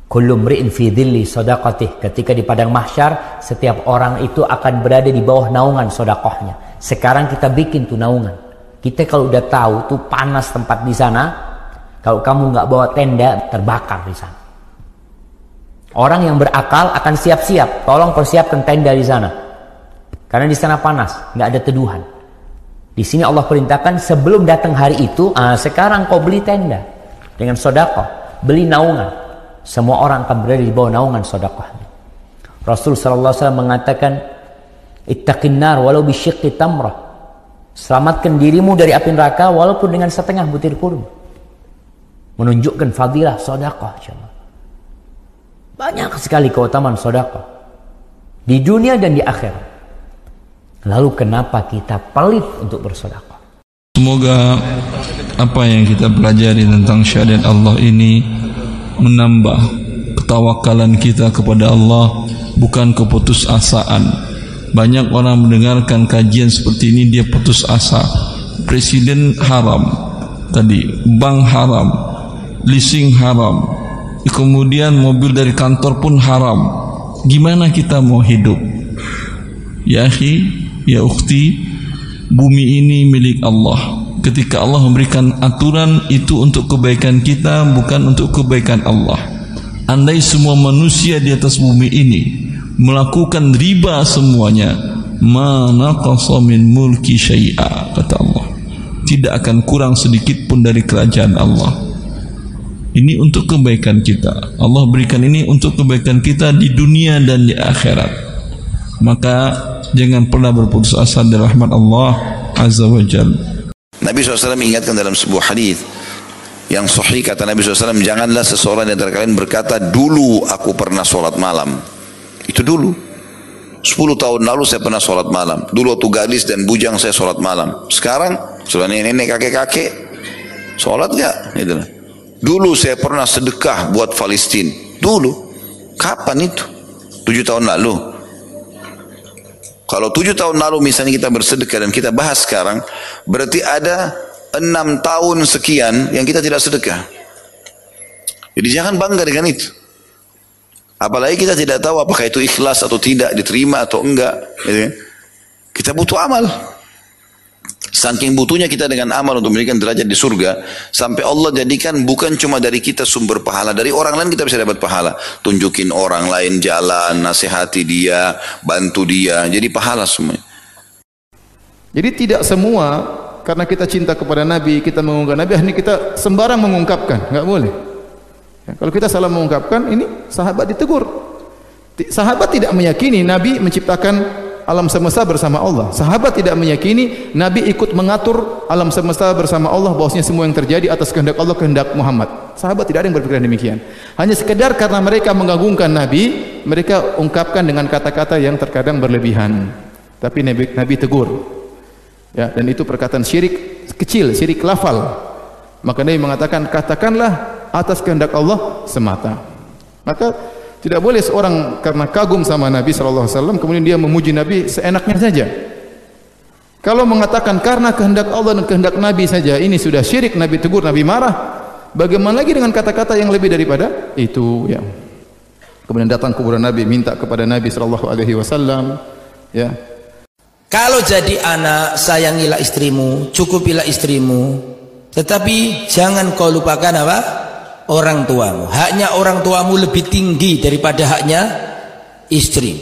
Kullu mri'in fi dhilli sadaqatih. Ketika di padang mahsyar, setiap orang itu akan berada di bawah naungan sodakohnya. Sekarang kita bikin tuh naungan. Kita kalau udah tahu tuh panas tempat di sana, kalau kamu nggak bawa tenda, terbakar di sana. Orang yang berakal akan siap-siap. Tolong persiapkan tenda di sana. Karena di sana panas, nggak ada teduhan. Di sini Allah perintahkan sebelum datang hari itu, ah, sekarang kau beli tenda dengan sodakoh, beli naungan. Semua orang akan berada di bawah naungan sodakoh. Rasul Sallallahu Alaihi Wasallam mengatakan, Ittaqin nar walau bisyiqqi tamrah. Selamatkan dirimu dari api neraka walaupun dengan setengah butir kurma. Menunjukkan fadilah sodakoh. Banyak sekali keutamaan sodakoh. Di dunia dan di akhirat. Lalu kenapa kita pelit untuk bersodakoh? Semoga apa yang kita pelajari tentang syariat Allah ini menambah ketawakalan kita kepada Allah bukan keputusasaan. Banyak orang mendengarkan kajian seperti ini dia putus asa. Presiden haram tadi, bank haram, leasing haram, kemudian mobil dari kantor pun haram. Gimana kita mau hidup? Ya akhi, ya ukhti, bumi ini milik Allah. Ketika Allah memberikan aturan itu untuk kebaikan kita, bukan untuk kebaikan Allah. Andai semua manusia di atas bumi ini melakukan riba semuanya, mana min mulki syai'a kata Allah. Tidak akan kurang sedikit pun dari kerajaan Allah. Ini untuk kebaikan kita. Allah berikan ini untuk kebaikan kita di dunia dan di akhirat. Maka jangan pernah berputus asa dari rahmat Allah Azza wa Jalla. Nabi SAW mengingatkan dalam sebuah hadis yang sahih kata Nabi SAW janganlah seseorang antara kalian berkata dulu aku pernah sholat malam Itu dulu. 10 tahun lalu saya pernah sholat malam. Dulu waktu gadis dan bujang saya sholat malam. Sekarang sudah nenek kakek-kakek sholat gak? Gitu. Dulu saya pernah sedekah buat Palestina. Dulu. Kapan itu? 7 tahun lalu. Kalau 7 tahun lalu misalnya kita bersedekah dan kita bahas sekarang, berarti ada 6 tahun sekian yang kita tidak sedekah. Jadi jangan bangga dengan itu. Apalagi kita tidak tahu apakah itu ikhlas atau tidak, diterima atau enggak. Gitu kan. Kita butuh amal. Saking butuhnya kita dengan amal untuk memberikan derajat di surga, sampai Allah jadikan bukan cuma dari kita sumber pahala, dari orang lain kita bisa dapat pahala. Tunjukin orang lain jalan, nasihati dia, bantu dia, jadi pahala semuanya. Jadi tidak semua karena kita cinta kepada Nabi, kita mengungkapkan Nabi, ini kita sembarang mengungkapkan, nggak boleh. Ya, kalau kita salah mengungkapkan, ini sahabat ditegur. Sahabat tidak meyakini Nabi menciptakan alam semesta bersama Allah. Sahabat tidak meyakini Nabi ikut mengatur alam semesta bersama Allah bahwasanya semua yang terjadi atas kehendak Allah kehendak Muhammad. Sahabat tidak ada yang berpikiran demikian. Hanya sekedar karena mereka mengagungkan Nabi, mereka ungkapkan dengan kata-kata yang terkadang berlebihan. Tapi Nabi, Nabi tegur. Ya, dan itu perkataan syirik kecil, syirik lafal. Maka Nabi mengatakan katakanlah atas kehendak Allah semata. Maka tidak boleh seorang karena kagum sama Nabi wasallam kemudian dia memuji Nabi seenaknya saja. Kalau mengatakan karena kehendak Allah dan kehendak Nabi saja ini sudah syirik, Nabi tegur, Nabi marah. Bagaimana lagi dengan kata-kata yang lebih daripada itu ya. Kemudian datang kuburan Nabi minta kepada Nabi sallallahu alaihi wasallam ya. Kalau jadi anak sayangilah istrimu, cukupilah istrimu. Tetapi jangan kau lupakan apa? Orang tuamu. Haknya orang tuamu lebih tinggi daripada haknya istri.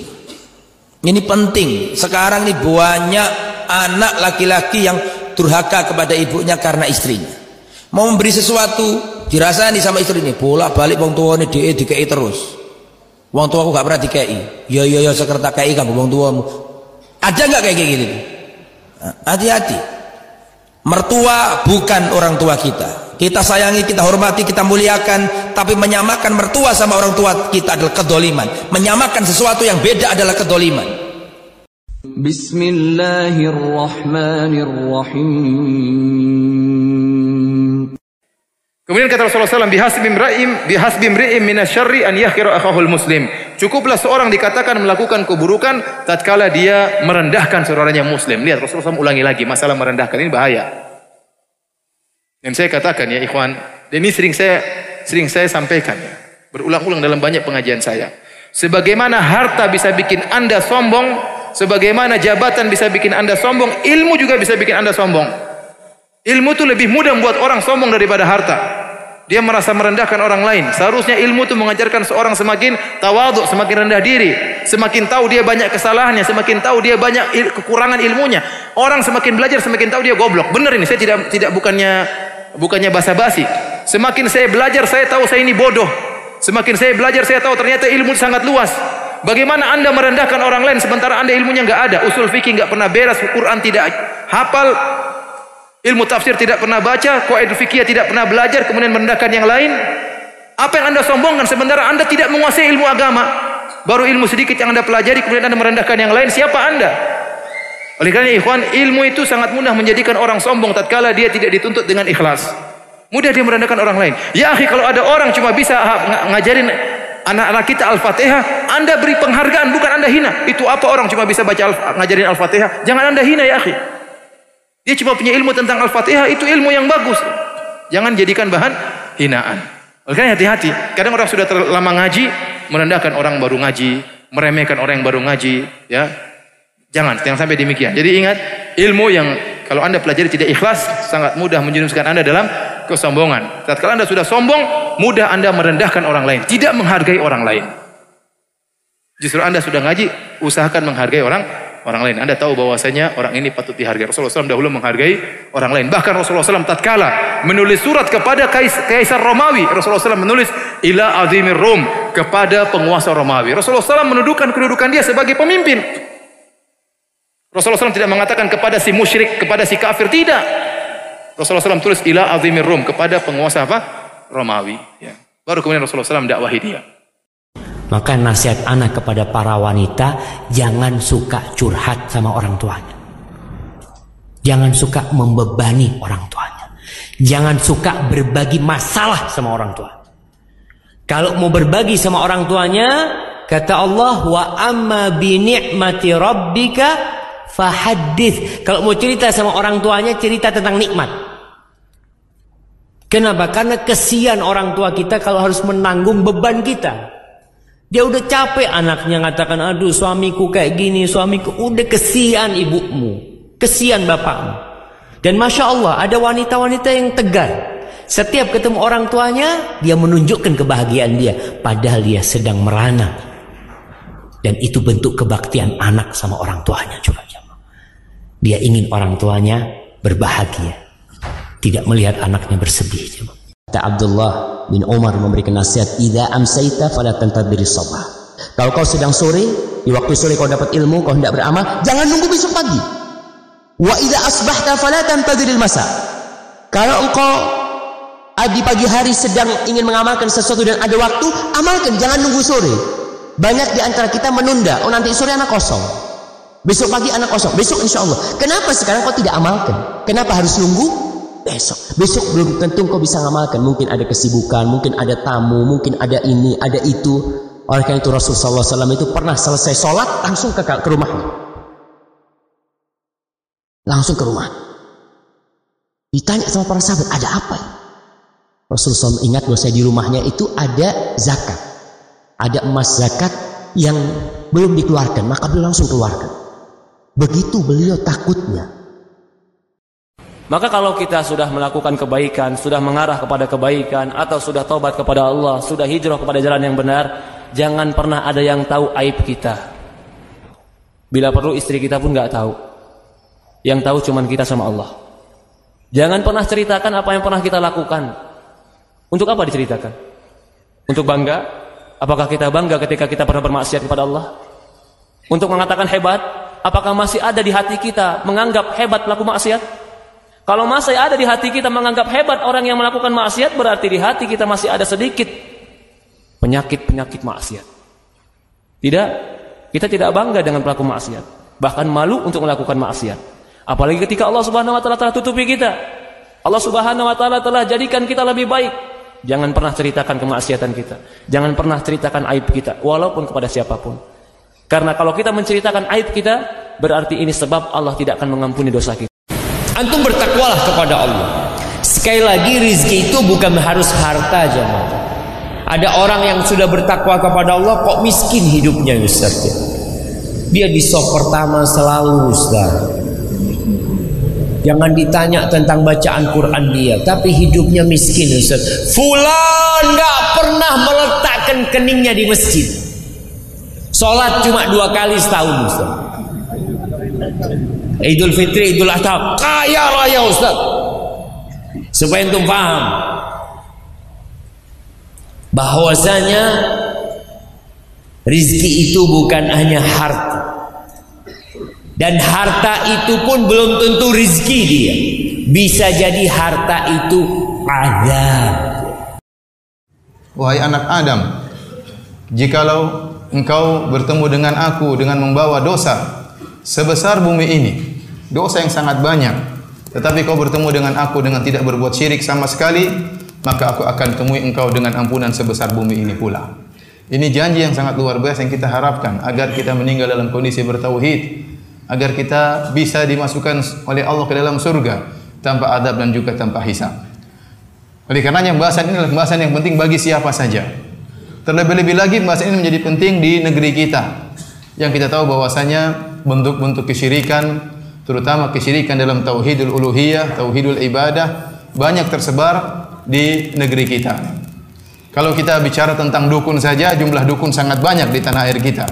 Ini penting. Sekarang ini banyak anak laki-laki yang durhaka kepada ibunya karena istrinya. Mau memberi sesuatu, dirasani sama istri ini. Bolak balik wong ini di dikei terus. Wong tua aku gak pernah dikei. Ya ya ya sekerta kei kan wong tuamu. Ada nggak kayak gitu? Hati-hati. Mertua bukan orang tua kita. Kita sayangi, kita hormati, kita muliakan Tapi menyamakan mertua sama orang tua kita adalah kedoliman Menyamakan sesuatu yang beda adalah kedoliman Bismillahirrahmanirrahim Kemudian kata Rasulullah SAW bihasbi imra'im bihasbi imri'im minasyarri an yakhira akhahul muslim. Cukuplah seorang dikatakan melakukan keburukan tatkala dia merendahkan saudaranya muslim. Lihat Rasulullah SAW ulangi lagi masalah merendahkan ini bahaya. Dan saya katakan ya ikhwan, dan ini sering saya sering saya sampaikan ya, berulang-ulang dalam banyak pengajian saya. Sebagaimana harta bisa bikin Anda sombong, sebagaimana jabatan bisa bikin Anda sombong, ilmu juga bisa bikin Anda sombong. Ilmu itu lebih mudah membuat orang sombong daripada harta. Dia merasa merendahkan orang lain. Seharusnya ilmu itu mengajarkan seorang semakin tawaduk, semakin rendah diri. Semakin tahu dia banyak kesalahannya, semakin tahu dia banyak kekurangan ilmunya. Orang semakin belajar, semakin tahu dia goblok. Benar ini, saya tidak tidak bukannya bukannya basa-basi. Semakin saya belajar, saya tahu saya ini bodoh. Semakin saya belajar, saya tahu ternyata ilmu sangat luas. Bagaimana anda merendahkan orang lain sementara anda ilmunya nggak ada, usul fikih nggak pernah beres, Quran tidak hafal, ilmu tafsir tidak pernah baca, kaidah fikih tidak pernah belajar, kemudian merendahkan yang lain. Apa yang anda sombongkan sementara anda tidak menguasai ilmu agama? Baru ilmu sedikit yang anda pelajari, kemudian anda merendahkan yang lain. Siapa anda? Oleh karena ikhwan, ilmu itu sangat mudah menjadikan orang sombong tatkala dia tidak dituntut dengan ikhlas. Mudah dia merendahkan orang lain. Ya akhi, kalau ada orang cuma bisa ngajarin anak-anak kita Al-Fatihah, Anda beri penghargaan, bukan Anda hina. Itu apa orang cuma bisa baca ngajarin Al-Fatihah? Jangan Anda hina ya akhi. Dia cuma punya ilmu tentang Al-Fatihah, itu ilmu yang bagus. Jangan jadikan bahan hinaan. Oleh karena hati-hati. Kadang orang sudah terlama ngaji, merendahkan orang baru ngaji, meremehkan orang yang baru ngaji, ya Jangan, jangan sampai demikian. Jadi ingat, ilmu yang kalau Anda pelajari tidak ikhlas, sangat mudah menjerumuskan Anda dalam kesombongan. Tatkala Anda sudah sombong, mudah Anda merendahkan orang lain, tidak menghargai orang lain. Justru Anda sudah ngaji, usahakan menghargai orang orang lain. Anda tahu bahwasanya orang ini patut dihargai. Rasulullah SAW dahulu menghargai orang lain. Bahkan Rasulullah SAW tatkala menulis surat kepada Kaisar Romawi, Rasulullah SAW menulis ila azimir Rom kepada penguasa Romawi. Rasulullah SAW menuduhkan kedudukan dia sebagai pemimpin. Rasulullah SAW tidak mengatakan kepada si musyrik, kepada si kafir, tidak. Rasulullah SAW tulis ila azimir Rum kepada penguasa apa? Romawi. Ya. Baru kemudian Rasulullah SAW dakwahi dia. Maka nasihat anak kepada para wanita, jangan suka curhat sama orang tuanya. Jangan suka membebani orang tuanya. Jangan suka berbagi masalah sama orang tua. Kalau mau berbagi sama orang tuanya, kata Allah, wa amma bi ni'mati rabbika fahaddits. Kalau mau cerita sama orang tuanya, cerita tentang nikmat. Kenapa? Karena kesian orang tua kita kalau harus menanggung beban kita. Dia udah capek anaknya ngatakan, aduh suamiku kayak gini, suamiku udah kesian ibumu, kesian bapakmu. Dan masya Allah ada wanita-wanita yang tegar. Setiap ketemu orang tuanya, dia menunjukkan kebahagiaan dia, padahal dia sedang merana. Dan itu bentuk kebaktian anak sama orang tuanya juga. Dia ingin orang tuanya berbahagia, tidak melihat anaknya bersedih. Kata Abdullah bin Umar memberikan nasihat, "Idza amsaita fala tantadhiri sabah." Kalau kau sedang sore, di waktu sore kau dapat ilmu, kau hendak beramal, jangan nunggu besok pagi. Wa idza asbahta fala tantadhiril masa. Kalau engkau di pagi hari sedang ingin mengamalkan sesuatu dan ada waktu, amalkan, jangan nunggu sore. Banyak di antara kita menunda, oh nanti sore anak kosong. Besok pagi anak kosong, besok insya Allah. Kenapa sekarang kau tidak amalkan? Kenapa harus nunggu? besok. Besok belum tentu kau bisa ngamalkan. Mungkin ada kesibukan, mungkin ada tamu, mungkin ada ini, ada itu. Oleh karena itu Rasulullah SAW itu pernah selesai sholat langsung ke, ke rumahnya. Langsung ke rumah. Ditanya sama para sahabat, ada apa? Rasulullah SAW ingat bahwa saya di rumahnya itu ada zakat. Ada emas zakat yang belum dikeluarkan, maka beliau langsung keluarkan. Begitu beliau takutnya maka kalau kita sudah melakukan kebaikan, sudah mengarah kepada kebaikan, atau sudah taubat kepada Allah, sudah hijrah kepada jalan yang benar, jangan pernah ada yang tahu aib kita. Bila perlu istri kita pun nggak tahu. Yang tahu cuma kita sama Allah. Jangan pernah ceritakan apa yang pernah kita lakukan. Untuk apa diceritakan? Untuk bangga? Apakah kita bangga ketika kita pernah bermaksiat kepada Allah? Untuk mengatakan hebat? Apakah masih ada di hati kita menganggap hebat pelaku maksiat? Kalau masih ada di hati kita menganggap hebat orang yang melakukan maksiat, berarti di hati kita masih ada sedikit penyakit-penyakit maksiat. Tidak, kita tidak bangga dengan pelaku maksiat, bahkan malu untuk melakukan maksiat. Apalagi ketika Allah Subhanahu wa taala telah tutupi kita. Allah Subhanahu wa taala telah jadikan kita lebih baik. Jangan pernah ceritakan kemaksiatan kita. Jangan pernah ceritakan aib kita walaupun kepada siapa pun. Karena kalau kita menceritakan aib kita, berarti ini sebab Allah tidak akan mengampuni dosa kita. Antum bertakwalah kepada Allah. Sekali lagi rizki itu bukan harus harta jemaah. Ada orang yang sudah bertakwa kepada Allah kok miskin hidupnya Ustaz ya. Dia di sop pertama selalu Ustaz. Jangan ditanya tentang bacaan Quran dia, tapi hidupnya miskin Ustaz. Fulan nggak pernah meletakkan keningnya di masjid. Sholat cuma dua kali setahun Ustaz. Idul Fitri, Idul Adha, kaya raya Ustaz. Supaya antum paham bahwasanya rizki itu bukan hanya harta. Dan harta itu pun belum tentu rizki dia. Bisa jadi harta itu azab. Wahai anak Adam, jikalau engkau bertemu dengan aku dengan membawa dosa sebesar bumi ini, dosa yang sangat banyak. Tetapi kau bertemu dengan aku dengan tidak berbuat syirik sama sekali, maka aku akan temui engkau dengan ampunan sebesar bumi ini pula. Ini janji yang sangat luar biasa yang kita harapkan agar kita meninggal dalam kondisi bertauhid, agar kita bisa dimasukkan oleh Allah ke dalam surga tanpa adab dan juga tanpa hisab. Oleh karenanya pembahasan ini adalah pembahasan yang penting bagi siapa saja. Terlebih-lebih lagi pembahasan ini menjadi penting di negeri kita. Yang kita tahu bahwasanya bentuk-bentuk kesyirikan terutama kesyirikan dalam tauhidul uluhiyah, tauhidul ibadah banyak tersebar di negeri kita. Kalau kita bicara tentang dukun saja jumlah dukun sangat banyak di tanah air kita.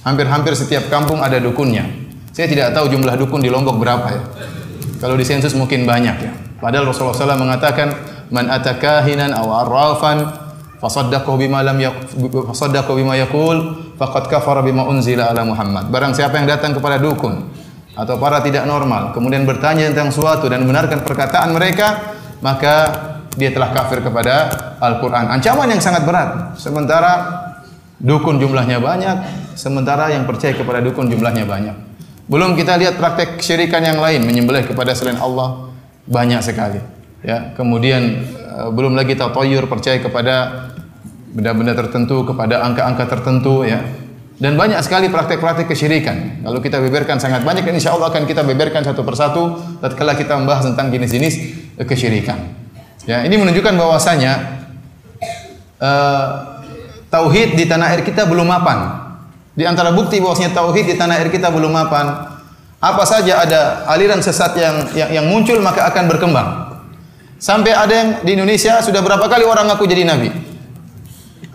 Hampir-hampir setiap kampung ada dukunnya. Saya tidak tahu jumlah dukun di Lombok berapa ya. Kalau di sensus mungkin banyak ya. Padahal Rasulullah SAW mengatakan man atakahinan aw arrafan fasaddaqahu bima lam fasaddaqahu bima yaqul faqad kafara bima unzila ala Muhammad. Barang siapa yang datang kepada dukun atau para tidak normal kemudian bertanya tentang suatu dan membenarkan perkataan mereka, maka dia telah kafir kepada Al-Qur'an. Ancaman yang sangat berat. Sementara Dukun jumlahnya banyak, sementara yang percaya kepada dukun jumlahnya banyak. Belum kita lihat praktek kesyirikan yang lain, menyembelih kepada selain Allah banyak sekali. Ya, kemudian eh, belum lagi tatoyur percaya kepada benda-benda tertentu, kepada angka-angka tertentu ya. Dan banyak sekali praktek-praktek kesyirikan. Kalau kita beberkan sangat banyak dan insya Allah akan kita beberkan satu persatu tatkala kita membahas tentang jenis-jenis eh, kesyirikan. Ya, ini menunjukkan bahwasanya uh, tauhid di tanah air kita belum mapan. Di antara bukti bahwasanya tauhid di tanah air kita belum mapan, apa saja ada aliran sesat yang yang, yang muncul maka akan berkembang. Sampai ada yang di Indonesia sudah berapa kali orang ngaku jadi nabi?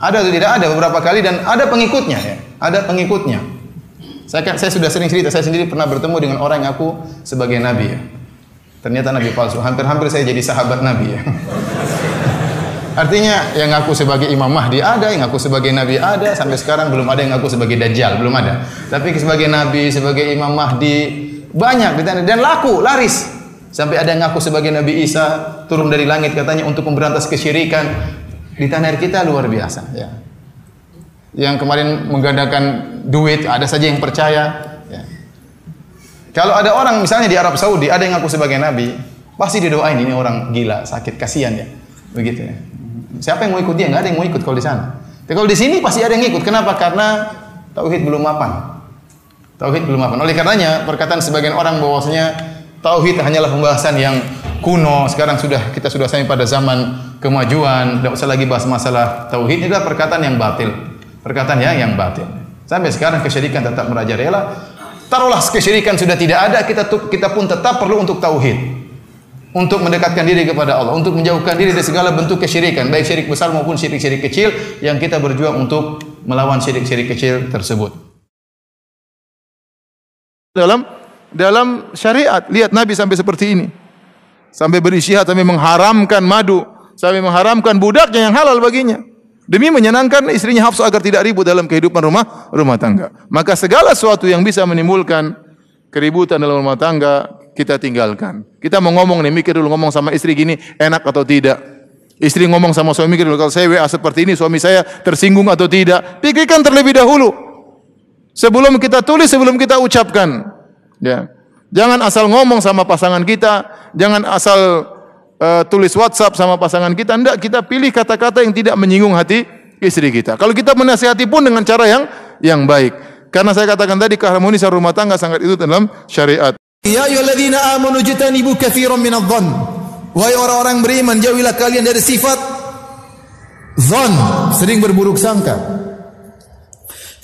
Ada atau tidak ada beberapa kali dan ada pengikutnya ya. Ada pengikutnya. Saya saya sudah sering cerita, saya sendiri pernah bertemu dengan orang yang ngaku sebagai nabi ya. Ternyata nabi palsu. Hampir-hampir saya jadi sahabat nabi ya. Artinya yang ngaku sebagai Imam Mahdi ada, yang ngaku sebagai Nabi ada, sampai sekarang belum ada yang ngaku sebagai Dajjal, belum ada. Tapi sebagai Nabi, sebagai Imam Mahdi banyak dan laku, laris. Sampai ada yang ngaku sebagai Nabi Isa turun dari langit katanya untuk memberantas kesyirikan di tanah air kita luar biasa. Ya. Yang kemarin menggandakan duit ada saja yang percaya. Ya. Kalau ada orang misalnya di Arab Saudi ada yang ngaku sebagai Nabi, pasti didoain ini orang gila, sakit, kasihan ya, begitu ya. Siapa yang mau ikut dia? Nggak ada yang mau ikut kalau di sana. Tapi kalau di sini pasti ada yang ikut. Kenapa? Karena tauhid belum mapan. Tauhid belum mapan. Oleh karenanya perkataan sebagian orang bahwasanya tauhid hanyalah pembahasan yang kuno. Sekarang sudah kita sudah sampai pada zaman kemajuan. Tidak usah lagi bahas masalah tauhid. Ini adalah perkataan yang batil. Perkataan yang yang batil. Sampai sekarang kesyirikan tetap merajalela. Taruhlah kesyirikan sudah tidak ada, kita kita pun tetap perlu untuk tauhid untuk mendekatkan diri kepada Allah, untuk menjauhkan diri dari segala bentuk kesyirikan, baik syirik besar maupun syirik-syirik kecil yang kita berjuang untuk melawan syirik-syirik kecil tersebut. Dalam dalam syariat, lihat Nabi sampai seperti ini. Sampai berisyihat sampai mengharamkan madu, sampai mengharamkan budaknya yang halal baginya. Demi menyenangkan istrinya Hafsah agar tidak ribut dalam kehidupan rumah rumah tangga. Maka segala sesuatu yang bisa menimbulkan keributan dalam rumah tangga, kita tinggalkan. Kita mau ngomong nih, mikir dulu ngomong sama istri gini, enak atau tidak. Istri ngomong sama suami, mikir dulu, kalau saya WA seperti ini, suami saya tersinggung atau tidak. Pikirkan terlebih dahulu. Sebelum kita tulis, sebelum kita ucapkan. Ya. Jangan asal ngomong sama pasangan kita, jangan asal uh, tulis WhatsApp sama pasangan kita. Tidak, kita pilih kata-kata yang tidak menyinggung hati istri kita. Kalau kita menasihati pun dengan cara yang yang baik. Karena saya katakan tadi keharmonisan rumah tangga sangat itu dalam syariat. Ya ayyuhalladzina amanu jitanibu katsiran minadh-dhann. Wahai orang-orang beriman, jauhilah kalian dari sifat zon, sering berburuk sangka.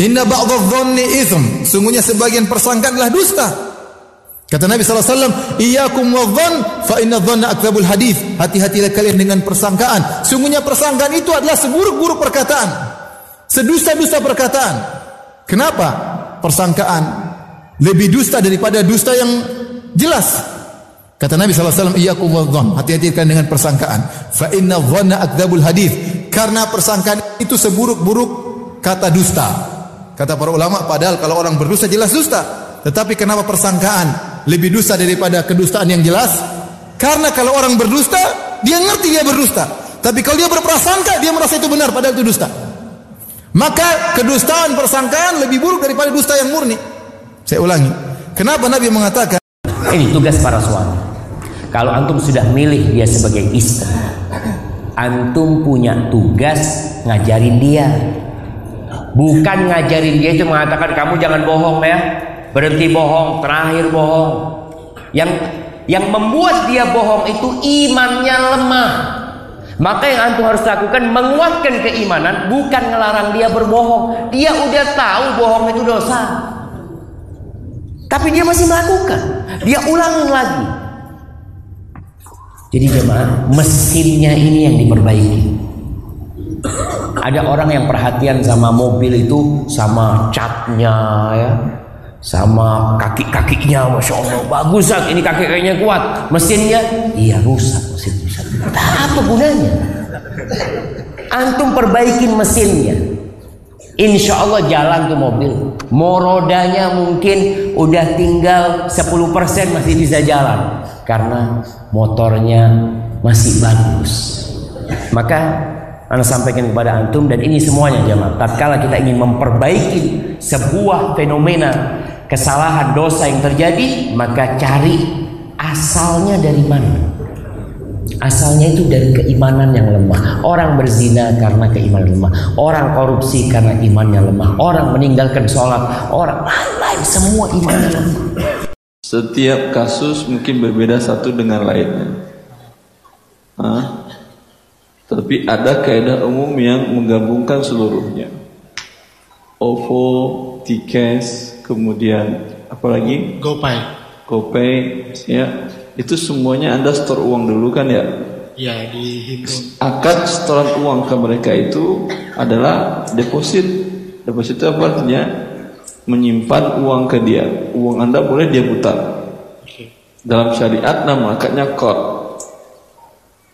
Inna ba'dadh-dhanni itsm. Sungguhnya sebagian persangkaan adalah dusta. Kata Nabi SAW, Iyakum wadhan, fa inna dhanna aktabul hadith. Hati-hatilah kalian dengan persangkaan. Sungguhnya persangkaan itu adalah seburuk-buruk perkataan. Sedusta-dusta perkataan. Kenapa? Persangkaan lebih dusta daripada dusta yang jelas. Kata Nabi SAW, Iyakum wadhan. Hati-hati dengan persangkaan. Fa inna dhanna akdabul hadith. Karena persangkaan itu seburuk-buruk kata dusta. Kata para ulama, padahal kalau orang berdusta jelas dusta. Tetapi kenapa persangkaan lebih dusta daripada kedustaan yang jelas? Karena kalau orang berdusta, dia ngerti dia berdusta. Tapi kalau dia berprasangka, dia merasa itu benar padahal itu dusta. Maka kedustaan persangkaan lebih buruk daripada dusta yang murni. Saya ulangi. Kenapa Nabi mengatakan ini tugas para suami. Kalau antum sudah milih dia sebagai istri, antum punya tugas ngajarin dia. Bukan ngajarin dia itu mengatakan kamu jangan bohong ya, berhenti bohong, terakhir bohong. Yang yang membuat dia bohong itu imannya lemah. Maka yang antum harus lakukan menguatkan keimanan, bukan ngelarang dia berbohong. Dia udah tahu bohong itu dosa. Tapi dia masih melakukan. Dia ulang lagi. Jadi jemaah, mesinnya ini yang diperbaiki. Ada orang yang perhatian sama mobil itu sama catnya ya, sama kaki-kakinya, masya Allah bagus ini kaki-kakinya kuat, mesinnya iya rusak mesin rusak. Apa gunanya? Antum perbaikin mesinnya, Insya Allah jalan tuh mobil. Mau rodanya mungkin udah tinggal 10% masih bisa jalan. Karena motornya masih bagus. Maka Anda sampaikan kepada antum dan ini semuanya jemaah. Tatkala kita ingin memperbaiki sebuah fenomena kesalahan dosa yang terjadi, maka cari asalnya dari mana. Asalnya itu dari keimanan yang lemah. Orang berzina karena keimanan lemah. Orang korupsi karena imannya lemah. Orang meninggalkan sholat. Orang lain-lain semua imannya lemah. Setiap kasus mungkin berbeda satu dengan lainnya. Hah? Tapi ada kaidah umum yang menggabungkan seluruhnya. OVO, Tikes, kemudian apa lagi? GoPay. GoPay, ya. Itu semuanya Anda store uang dulu kan ya? Ya dihitung. Akad setoran uang ke mereka itu adalah deposit. Deposit itu apa artinya? Menyimpan uang ke dia. Uang Anda boleh dia putar. Dalam syariat nama akadnya qard.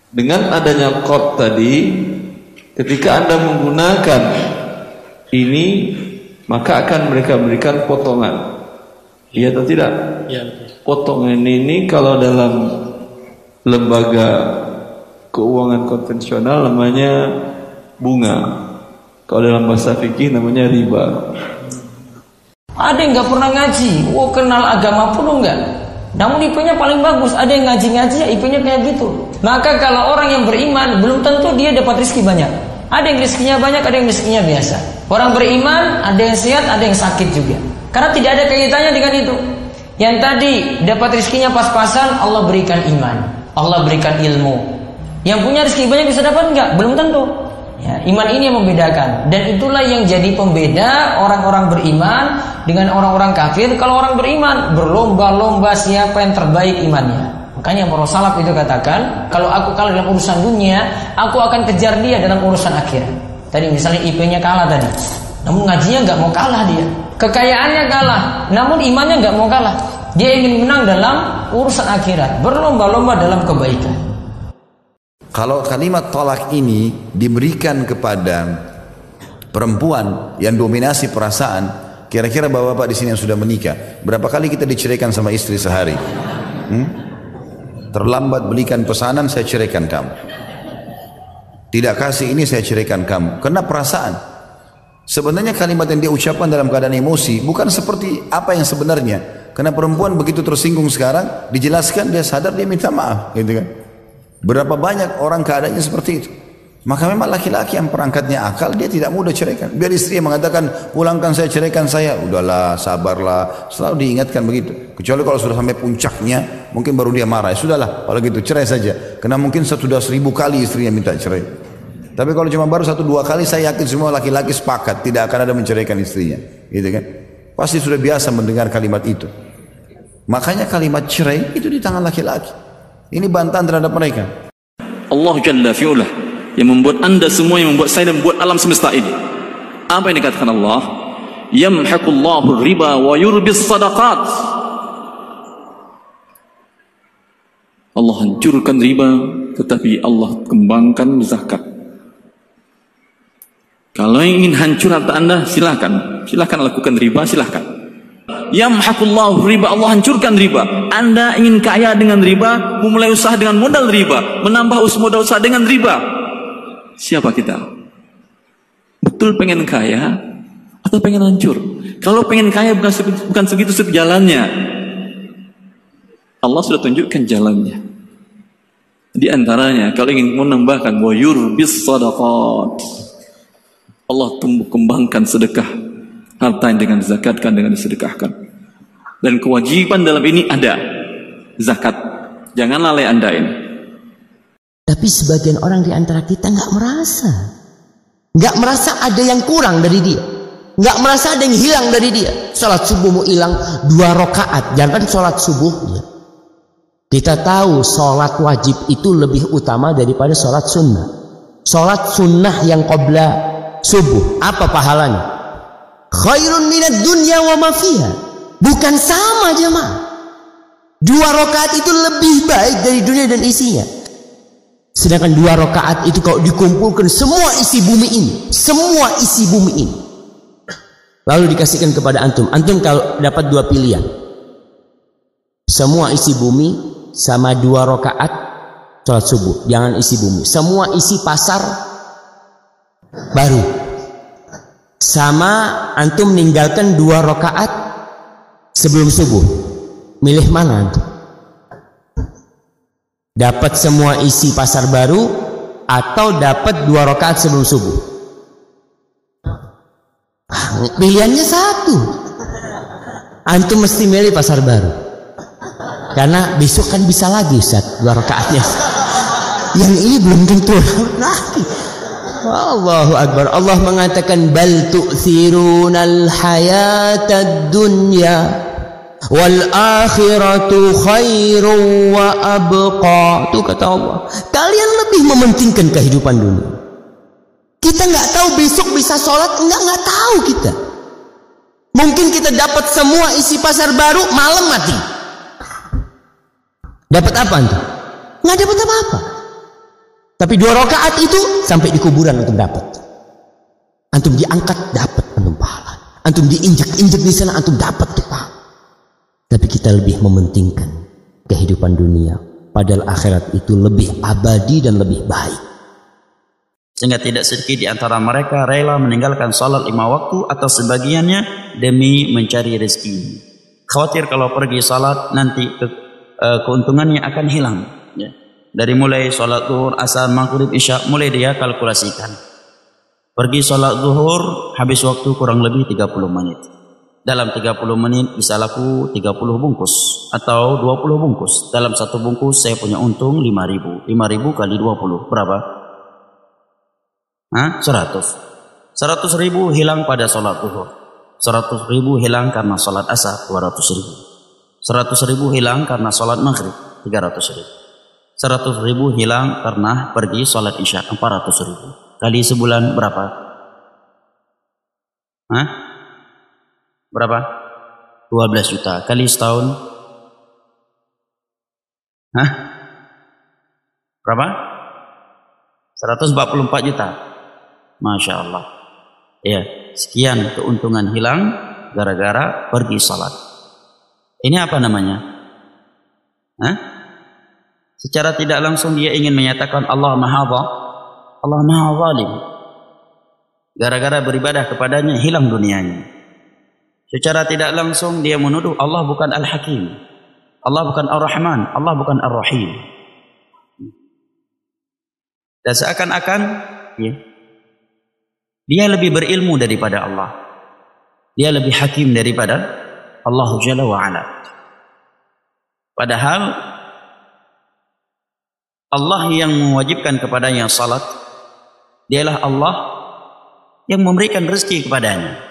Dengan adanya qard tadi, ketika Anda menggunakan ini, maka akan mereka berikan potongan. Iya atau tidak? Ya. Potongan ini kalau dalam lembaga keuangan konvensional namanya bunga. Kalau dalam bahasa fikih namanya riba. Ada yang nggak pernah ngaji, wow kenal agama pun enggak. Namun IP-nya paling bagus. Ada yang ngaji-ngaji ya IP-nya kayak gitu. Maka kalau orang yang beriman belum tentu dia dapat rezeki banyak. Ada yang rezekinya banyak, ada yang rezekinya biasa. Orang beriman ada yang sehat, ada yang sakit juga. Karena tidak ada kaitannya dengan itu. Yang tadi dapat rezekinya pas-pasan Allah berikan iman, Allah berikan ilmu. Yang punya rezeki banyak bisa dapat enggak? Belum tentu. Ya, iman ini yang membedakan dan itulah yang jadi pembeda orang-orang beriman dengan orang-orang kafir. Kalau orang beriman berlomba-lomba siapa yang terbaik imannya. Makanya para salaf itu katakan, kalau aku kalah dalam urusan dunia, aku akan kejar dia dalam urusan akhirat. Tadi misalnya IP-nya kalah tadi, namun ngajinya nggak mau kalah dia. Kekayaannya kalah, namun imannya nggak mau kalah. Dia ingin menang dalam urusan akhirat, berlomba-lomba dalam kebaikan. Kalau kalimat tolak ini diberikan kepada perempuan yang dominasi perasaan, kira-kira bapak-bapak di sini yang sudah menikah, berapa kali kita diceraikan sama istri sehari? Hmm? Terlambat belikan pesanan, saya ceraikan kamu. Tidak kasih ini, saya ceraikan kamu. Karena perasaan. Sebenarnya kalimat yang dia ucapkan dalam keadaan emosi bukan seperti apa yang sebenarnya. Karena perempuan begitu tersinggung sekarang, dijelaskan dia sadar dia minta maaf, gitu kan? Berapa banyak orang keadaannya seperti itu. Maka memang laki-laki yang perangkatnya akal dia tidak mudah ceraikan. Biar istri mengatakan pulangkan saya ceraikan saya. Udahlah sabarlah. Selalu diingatkan begitu. Kecuali kalau sudah sampai puncaknya mungkin baru dia marah. Ya, sudahlah kalau gitu cerai saja. Karena mungkin sudah seribu kali istrinya minta cerai. Tapi kalau cuma baru satu dua kali saya yakin semua laki-laki sepakat tidak akan ada menceraikan istrinya. Gitu kan? Pasti sudah biasa mendengar kalimat itu. Makanya kalimat cerai itu di tangan laki-laki. Ini bantahan terhadap mereka. Allah Jalla fi'ulah yang membuat anda semua yang membuat saya dan membuat alam semesta ini. Apa yang dikatakan Allah? Yamhaqullahu riba wa yurbis sadaqat. Allah hancurkan riba tetapi Allah kembangkan zakat. Kalau ingin hancur harta anda silahkan. Silahkan lakukan riba silahkan. Yamhaqullahu riba Allah hancurkan riba. Anda ingin kaya dengan riba, memulai usaha dengan modal riba, menambah modal usaha dengan riba. Siapa kita? Betul pengen kaya atau pengen hancur? Kalau pengen kaya bukan bukan segitu jalannya. Allah sudah tunjukkan jalannya. Di antaranya kalau ingin menambahkan wa yurbis sadaqat. Allah tumbuh kembangkan sedekah harta yang dengan zakatkan dengan disedekahkan. Dan kewajiban dalam ini ada. Zakat. Jangan lalai anda ini. Tapi sebagian orang di antara kita nggak merasa. Nggak merasa ada yang kurang dari dia. Nggak merasa ada yang hilang dari dia. Sholat subuh mau hilang dua rakaat. Jangan sholat subuh. Kita tahu sholat wajib itu lebih utama daripada sholat sunnah. Sholat sunnah yang qabla subuh. Apa pahalanya khairun minat dunya wa ma fiha. Bukan sama jemaah. Dua rakaat itu lebih baik dari dunia dan isinya. Sedangkan dua rakaat itu kalau dikumpulkan semua isi bumi ini, semua isi bumi ini. Lalu dikasihkan kepada antum. Antum kalau dapat dua pilihan. Semua isi bumi sama dua rakaat sholat subuh. Jangan isi bumi. Semua isi pasar baru. Sama antum meninggalkan dua rakaat sebelum subuh. Milih mana antum? Dapat semua isi pasar baru atau dapat dua rakaat sebelum subuh? Pilihannya satu. Antum mesti milih pasar baru. Karena besok kan bisa lagi Ustaz dua rakaatnya. Yang ini belum tentu lagi. Allahu Akbar. Allah mengatakan bal tu'thirunal hayatad dunya wal akhiratu khairun wa abqa. Itu kata Allah. Kalian lebih mementingkan kehidupan dunia. Kita nggak tahu besok bisa sholat nggak nggak tahu kita. Mungkin kita dapat semua isi pasar baru malam mati. Dapat apa antum? Nggak dapat apa-apa. Tapi dua rakaat itu sampai di kuburan antum dapat. Antum diangkat dapat antum pahala. Antum diinjak-injak di sana antum dapat tuh. Tapi kita lebih mementingkan kehidupan dunia. Padahal akhirat itu lebih abadi dan lebih baik. Sehingga tidak sedikit di antara mereka rela meninggalkan salat lima waktu atau sebagiannya demi mencari rezeki. Khawatir kalau pergi salat nanti ke, uh, keuntungannya akan hilang. Dari mulai salat zuhur, asar, maghrib, isya, mulai dia kalkulasikan. Pergi salat zuhur habis waktu kurang lebih 30 menit. Dalam 30 menit bisa laku 30 bungkus atau 20 bungkus. Dalam satu bungkus saya punya untung 5000. 5000 kali 20 berapa? Hah? 100. 100 ribu hilang pada sholat zuhur. 100 ribu hilang karena sholat asar 200 ribu. 100 ribu hilang karena sholat maghrib 300 ribu. 100 ribu hilang karena pergi sholat isya 400 ribu. Kali sebulan berapa? Hah? Berapa? 12 juta. Kali setahun? Hah? Berapa? 144 juta. Masya Allah. Ya, sekian keuntungan hilang gara-gara pergi salat. Ini apa namanya? Hah? Secara tidak langsung dia ingin menyatakan Allah Maha Allah Maha Zalim. Gara-gara beribadah kepadanya hilang dunianya. Secara tidak langsung dia menuduh Allah bukan Al-Hakim. Allah bukan Ar-Rahman, Allah bukan Ar-Rahim. Dan seakan-akan ya, dia lebih berilmu daripada Allah. Dia lebih hakim daripada Allah Jalla wa ala. Padahal Allah yang mewajibkan kepadanya salat, dialah Allah yang memberikan rezeki kepadanya.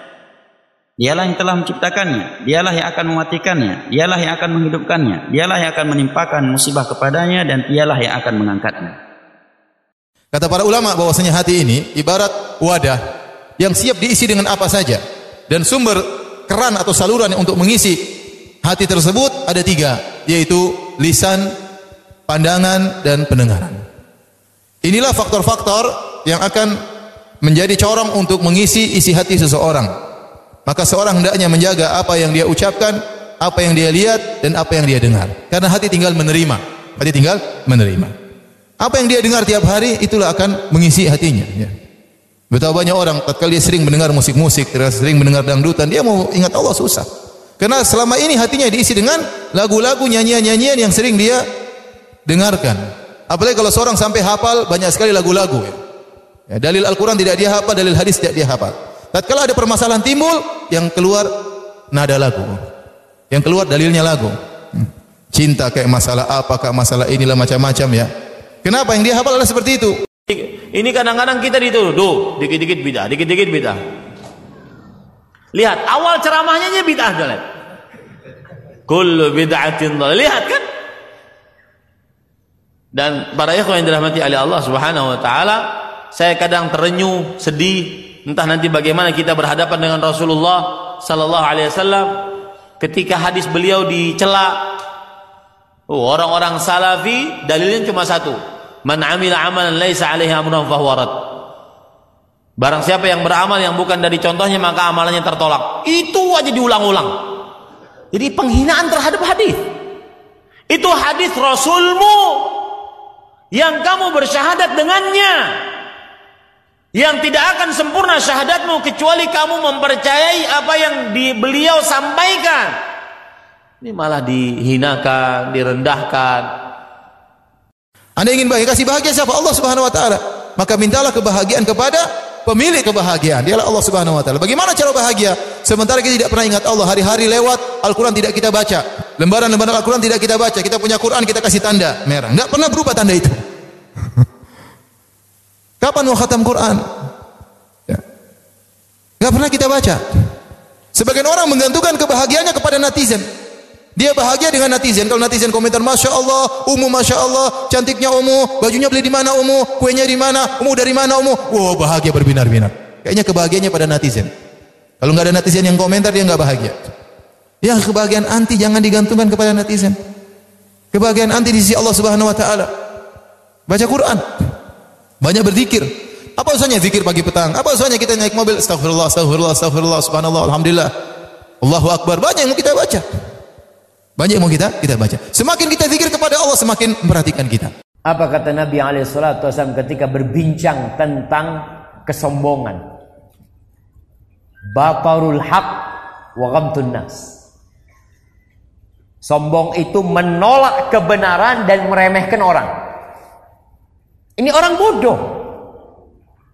Dialah yang telah menciptakannya, dialah yang akan mematikannya, dialah yang akan menghidupkannya, dialah yang akan menimpakan musibah kepadanya dan dialah yang akan mengangkatnya. Kata para ulama bahwasanya hati ini ibarat wadah yang siap diisi dengan apa saja dan sumber keran atau saluran untuk mengisi hati tersebut ada tiga yaitu lisan, pandangan dan pendengaran. Inilah faktor-faktor yang akan menjadi corong untuk mengisi isi hati seseorang. Maka seorang hendaknya menjaga apa yang dia ucapkan, apa yang dia lihat dan apa yang dia dengar. Karena hati tinggal menerima. Hati tinggal menerima. Apa yang dia dengar tiap hari itulah akan mengisi hatinya. Ya. Betapa banyak orang tatkala dia sering mendengar musik-musik, sering mendengar dangdutan, dia mau ingat Allah susah. Karena selama ini hatinya diisi dengan lagu-lagu, nyanyian-nyanyian yang sering dia dengarkan. Apalagi kalau seorang sampai hafal banyak sekali lagu-lagu. Ya. Ya, dalil Al-Quran tidak dia hafal, dalil hadis tidak dia hafal. Tatkala ada permasalahan timbul, yang keluar nada lagu. Yang keluar dalilnya lagu. Hmm. Cinta kayak masalah apakah masalah inilah macam-macam ya. Kenapa yang dia hafal adalah seperti itu? Ini kadang-kadang kita dituduh, dikit-dikit bidah, dikit-dikit bidah. Lihat, awal ceramahnya aja bidah. Kullu bid'atin Lihat kan? Dan para ikhwan yang dirahmati oleh Allah Subhanahu wa taala, saya kadang terenyuh, sedih, entah nanti bagaimana kita berhadapan dengan Rasulullah sallallahu alaihi wasallam. Ketika hadis beliau dicela oh, orang-orang salafi dalilnya cuma satu. Man amila amalan laisa alaihi amrun fahuwa rad. Barang siapa yang beramal yang bukan dari contohnya maka amalannya tertolak. Itu aja diulang-ulang. Jadi penghinaan terhadap hadis. Itu hadis rasulmu yang kamu bersyahadat dengannya Yang tidak akan sempurna syahadatmu kecuali kamu mempercayai apa yang di beliau sampaikan. Ini malah dihinakan, direndahkan. Anda ingin bahagia, kasih bahagia siapa? Allah Subhanahu wa taala. Maka mintalah kebahagiaan kepada pemilik kebahagiaan. Dialah Allah Subhanahu wa taala. Bagaimana cara bahagia? Sementara kita tidak pernah ingat Allah, hari-hari lewat, Al-Qur'an tidak kita baca. Lembaran-lembaran Al-Qur'an tidak kita baca. Kita punya Quran, kita kasih tanda merah. Enggak pernah berubah tanda itu. Kapan mau khatam Quran? Ya. Enggak pernah kita baca. Sebagian orang menggantungkan kebahagiaannya kepada netizen. Dia bahagia dengan netizen. Kalau netizen komentar, Masya Allah, Umu Masya Allah, cantiknya Umu, bajunya beli di mana Umu, kuenya di mana, Umu dari mana Umu. Wow, bahagia berbinar-binar. Kayaknya kebahagiaannya pada netizen. Kalau nggak ada netizen yang komentar, dia nggak bahagia. Ya, kebahagiaan anti jangan digantungkan kepada netizen. Kebahagiaan anti di sisi Allah Subhanahu wa taala. Baca Quran. Banyak berzikir. Apa usahanya zikir pagi petang? Apa usahanya kita naik mobil astagfirullah, astagfirullah, astagfirullah, subhanallah, alhamdulillah. Allahu akbar. Banyak yang mau kita baca. Banyak yang mau kita kita baca. Semakin kita zikir kepada Allah, semakin memperhatikan kita. Apa kata Nabi SAW ketika berbincang tentang kesombongan? Batarul haq wa ghamtun nas. Sombong itu menolak kebenaran dan meremehkan orang. Ini orang bodoh.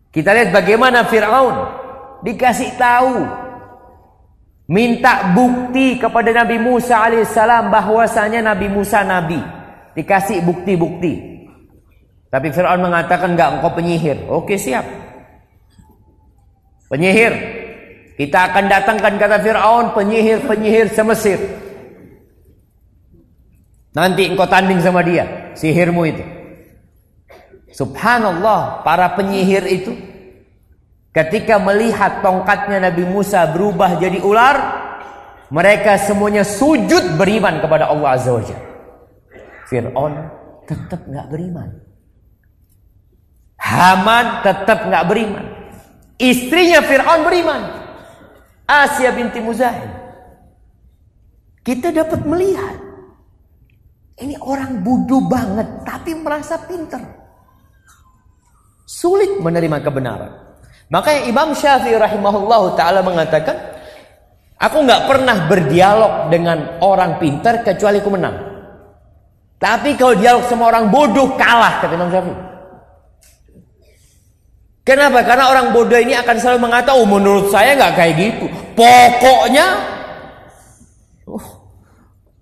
Kita lihat bagaimana Fir'aun dikasih tahu minta bukti kepada Nabi Musa alaihissalam bahwasanya Nabi Musa nabi. Dikasih bukti-bukti. Tapi Fir'aun mengatakan enggak engkau penyihir. Oke siap. Penyihir. Kita akan datangkan kata Fir'aun penyihir-penyihir semesir nanti engkau tanding sama dia sihirmu itu subhanallah para penyihir itu Ketika melihat tongkatnya Nabi Musa berubah jadi ular, mereka semuanya sujud beriman kepada Allah Azza wa. Fir'aun tetap nggak beriman. Haman tetap nggak beriman. Istrinya Fir'aun beriman. Asia binti Muzahim. Kita dapat melihat. Ini orang bodoh banget, tapi merasa pinter. Sulit menerima kebenaran. Makanya Imam Syafi'i rahimahullah taala mengatakan, aku nggak pernah berdialog dengan orang pintar kecuali aku menang. Tapi kalau dialog sama orang bodoh kalah kata Imam Syafi'i. Kenapa? Karena orang bodoh ini akan selalu mengatakan, oh menurut saya nggak kayak gitu. Pokoknya, oh,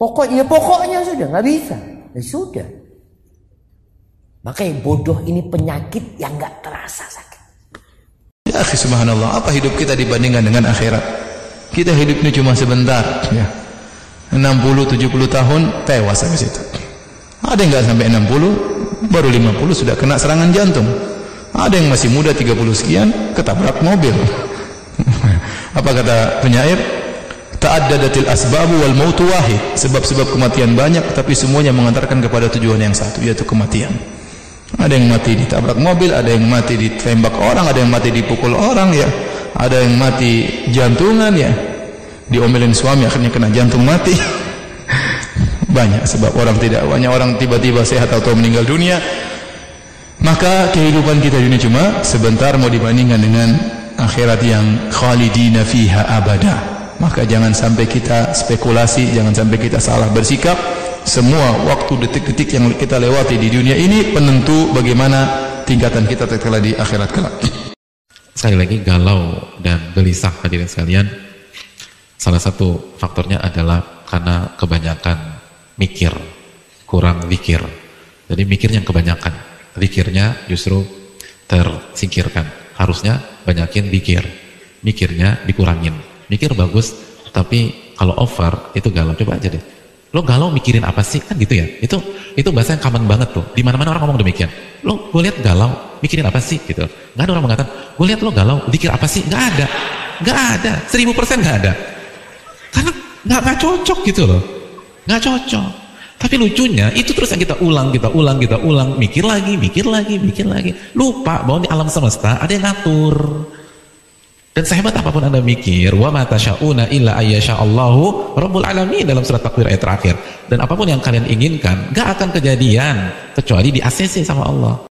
pokoknya, pokoknya sudah nggak bisa. Ya sudah. Makanya bodoh ini penyakit yang nggak terasa sakit. Ya akhi subhanallah, apa hidup kita dibandingkan dengan akhirat? Kita hidup ini cuma sebentar, ya. 60 70 tahun tewas habis itu. Ada yang enggak sampai 60, baru 50 sudah kena serangan jantung. Ada yang masih muda 30 sekian ketabrak mobil. apa kata penyair? Ta'addadatil asbabu wal mautu wahid. Sebab-sebab kematian banyak tapi semuanya mengantarkan kepada tujuan yang satu yaitu kematian. Ada yang mati ditabrak mobil, ada yang mati ditembak orang, ada yang mati dipukul orang ya. Ada yang mati jantungan ya. Diomelin suami akhirnya kena jantung mati. banyak sebab orang tidak banyak orang tiba-tiba sehat atau meninggal dunia. Maka kehidupan kita ini cuma sebentar mau dibandingkan dengan akhirat yang khalidina fiha abada. Maka jangan sampai kita spekulasi, jangan sampai kita salah bersikap semua waktu detik-detik yang kita lewati di dunia ini penentu bagaimana tingkatan kita tatkala di akhirat kelak. Sekali lagi galau dan gelisah hadirin sekalian. Salah satu faktornya adalah karena kebanyakan mikir, kurang zikir. Jadi mikirnya kebanyakan, zikirnya justru tersingkirkan. Harusnya banyakin zikir, mikirnya dikurangin. Mikir bagus, tapi kalau over itu galau. Coba aja deh Lo galau mikirin apa sih? Kan gitu ya. Itu itu bahasa yang common banget tuh. Di mana-mana orang ngomong demikian. Lo gue lihat galau, mikirin apa sih gitu. Gak ada orang mengatakan, gue lihat lo galau, pikir apa sih? Gak ada. Gak ada. Seribu persen gak ada. Karena gak, gak cocok gitu loh. Gak cocok. Tapi lucunya itu terus yang kita ulang, kita ulang, kita ulang, mikir lagi, mikir lagi, mikir lagi. Lupa bahwa di alam semesta ada yang ngatur. Dan sehebat apa pun anda mikir, wa mata syauna illa Allahu rabbul alamin dalam surat takwir ayat terakhir. Dan apa pun yang kalian inginkan, gak akan kejadian kecuali di ACC sama Allah.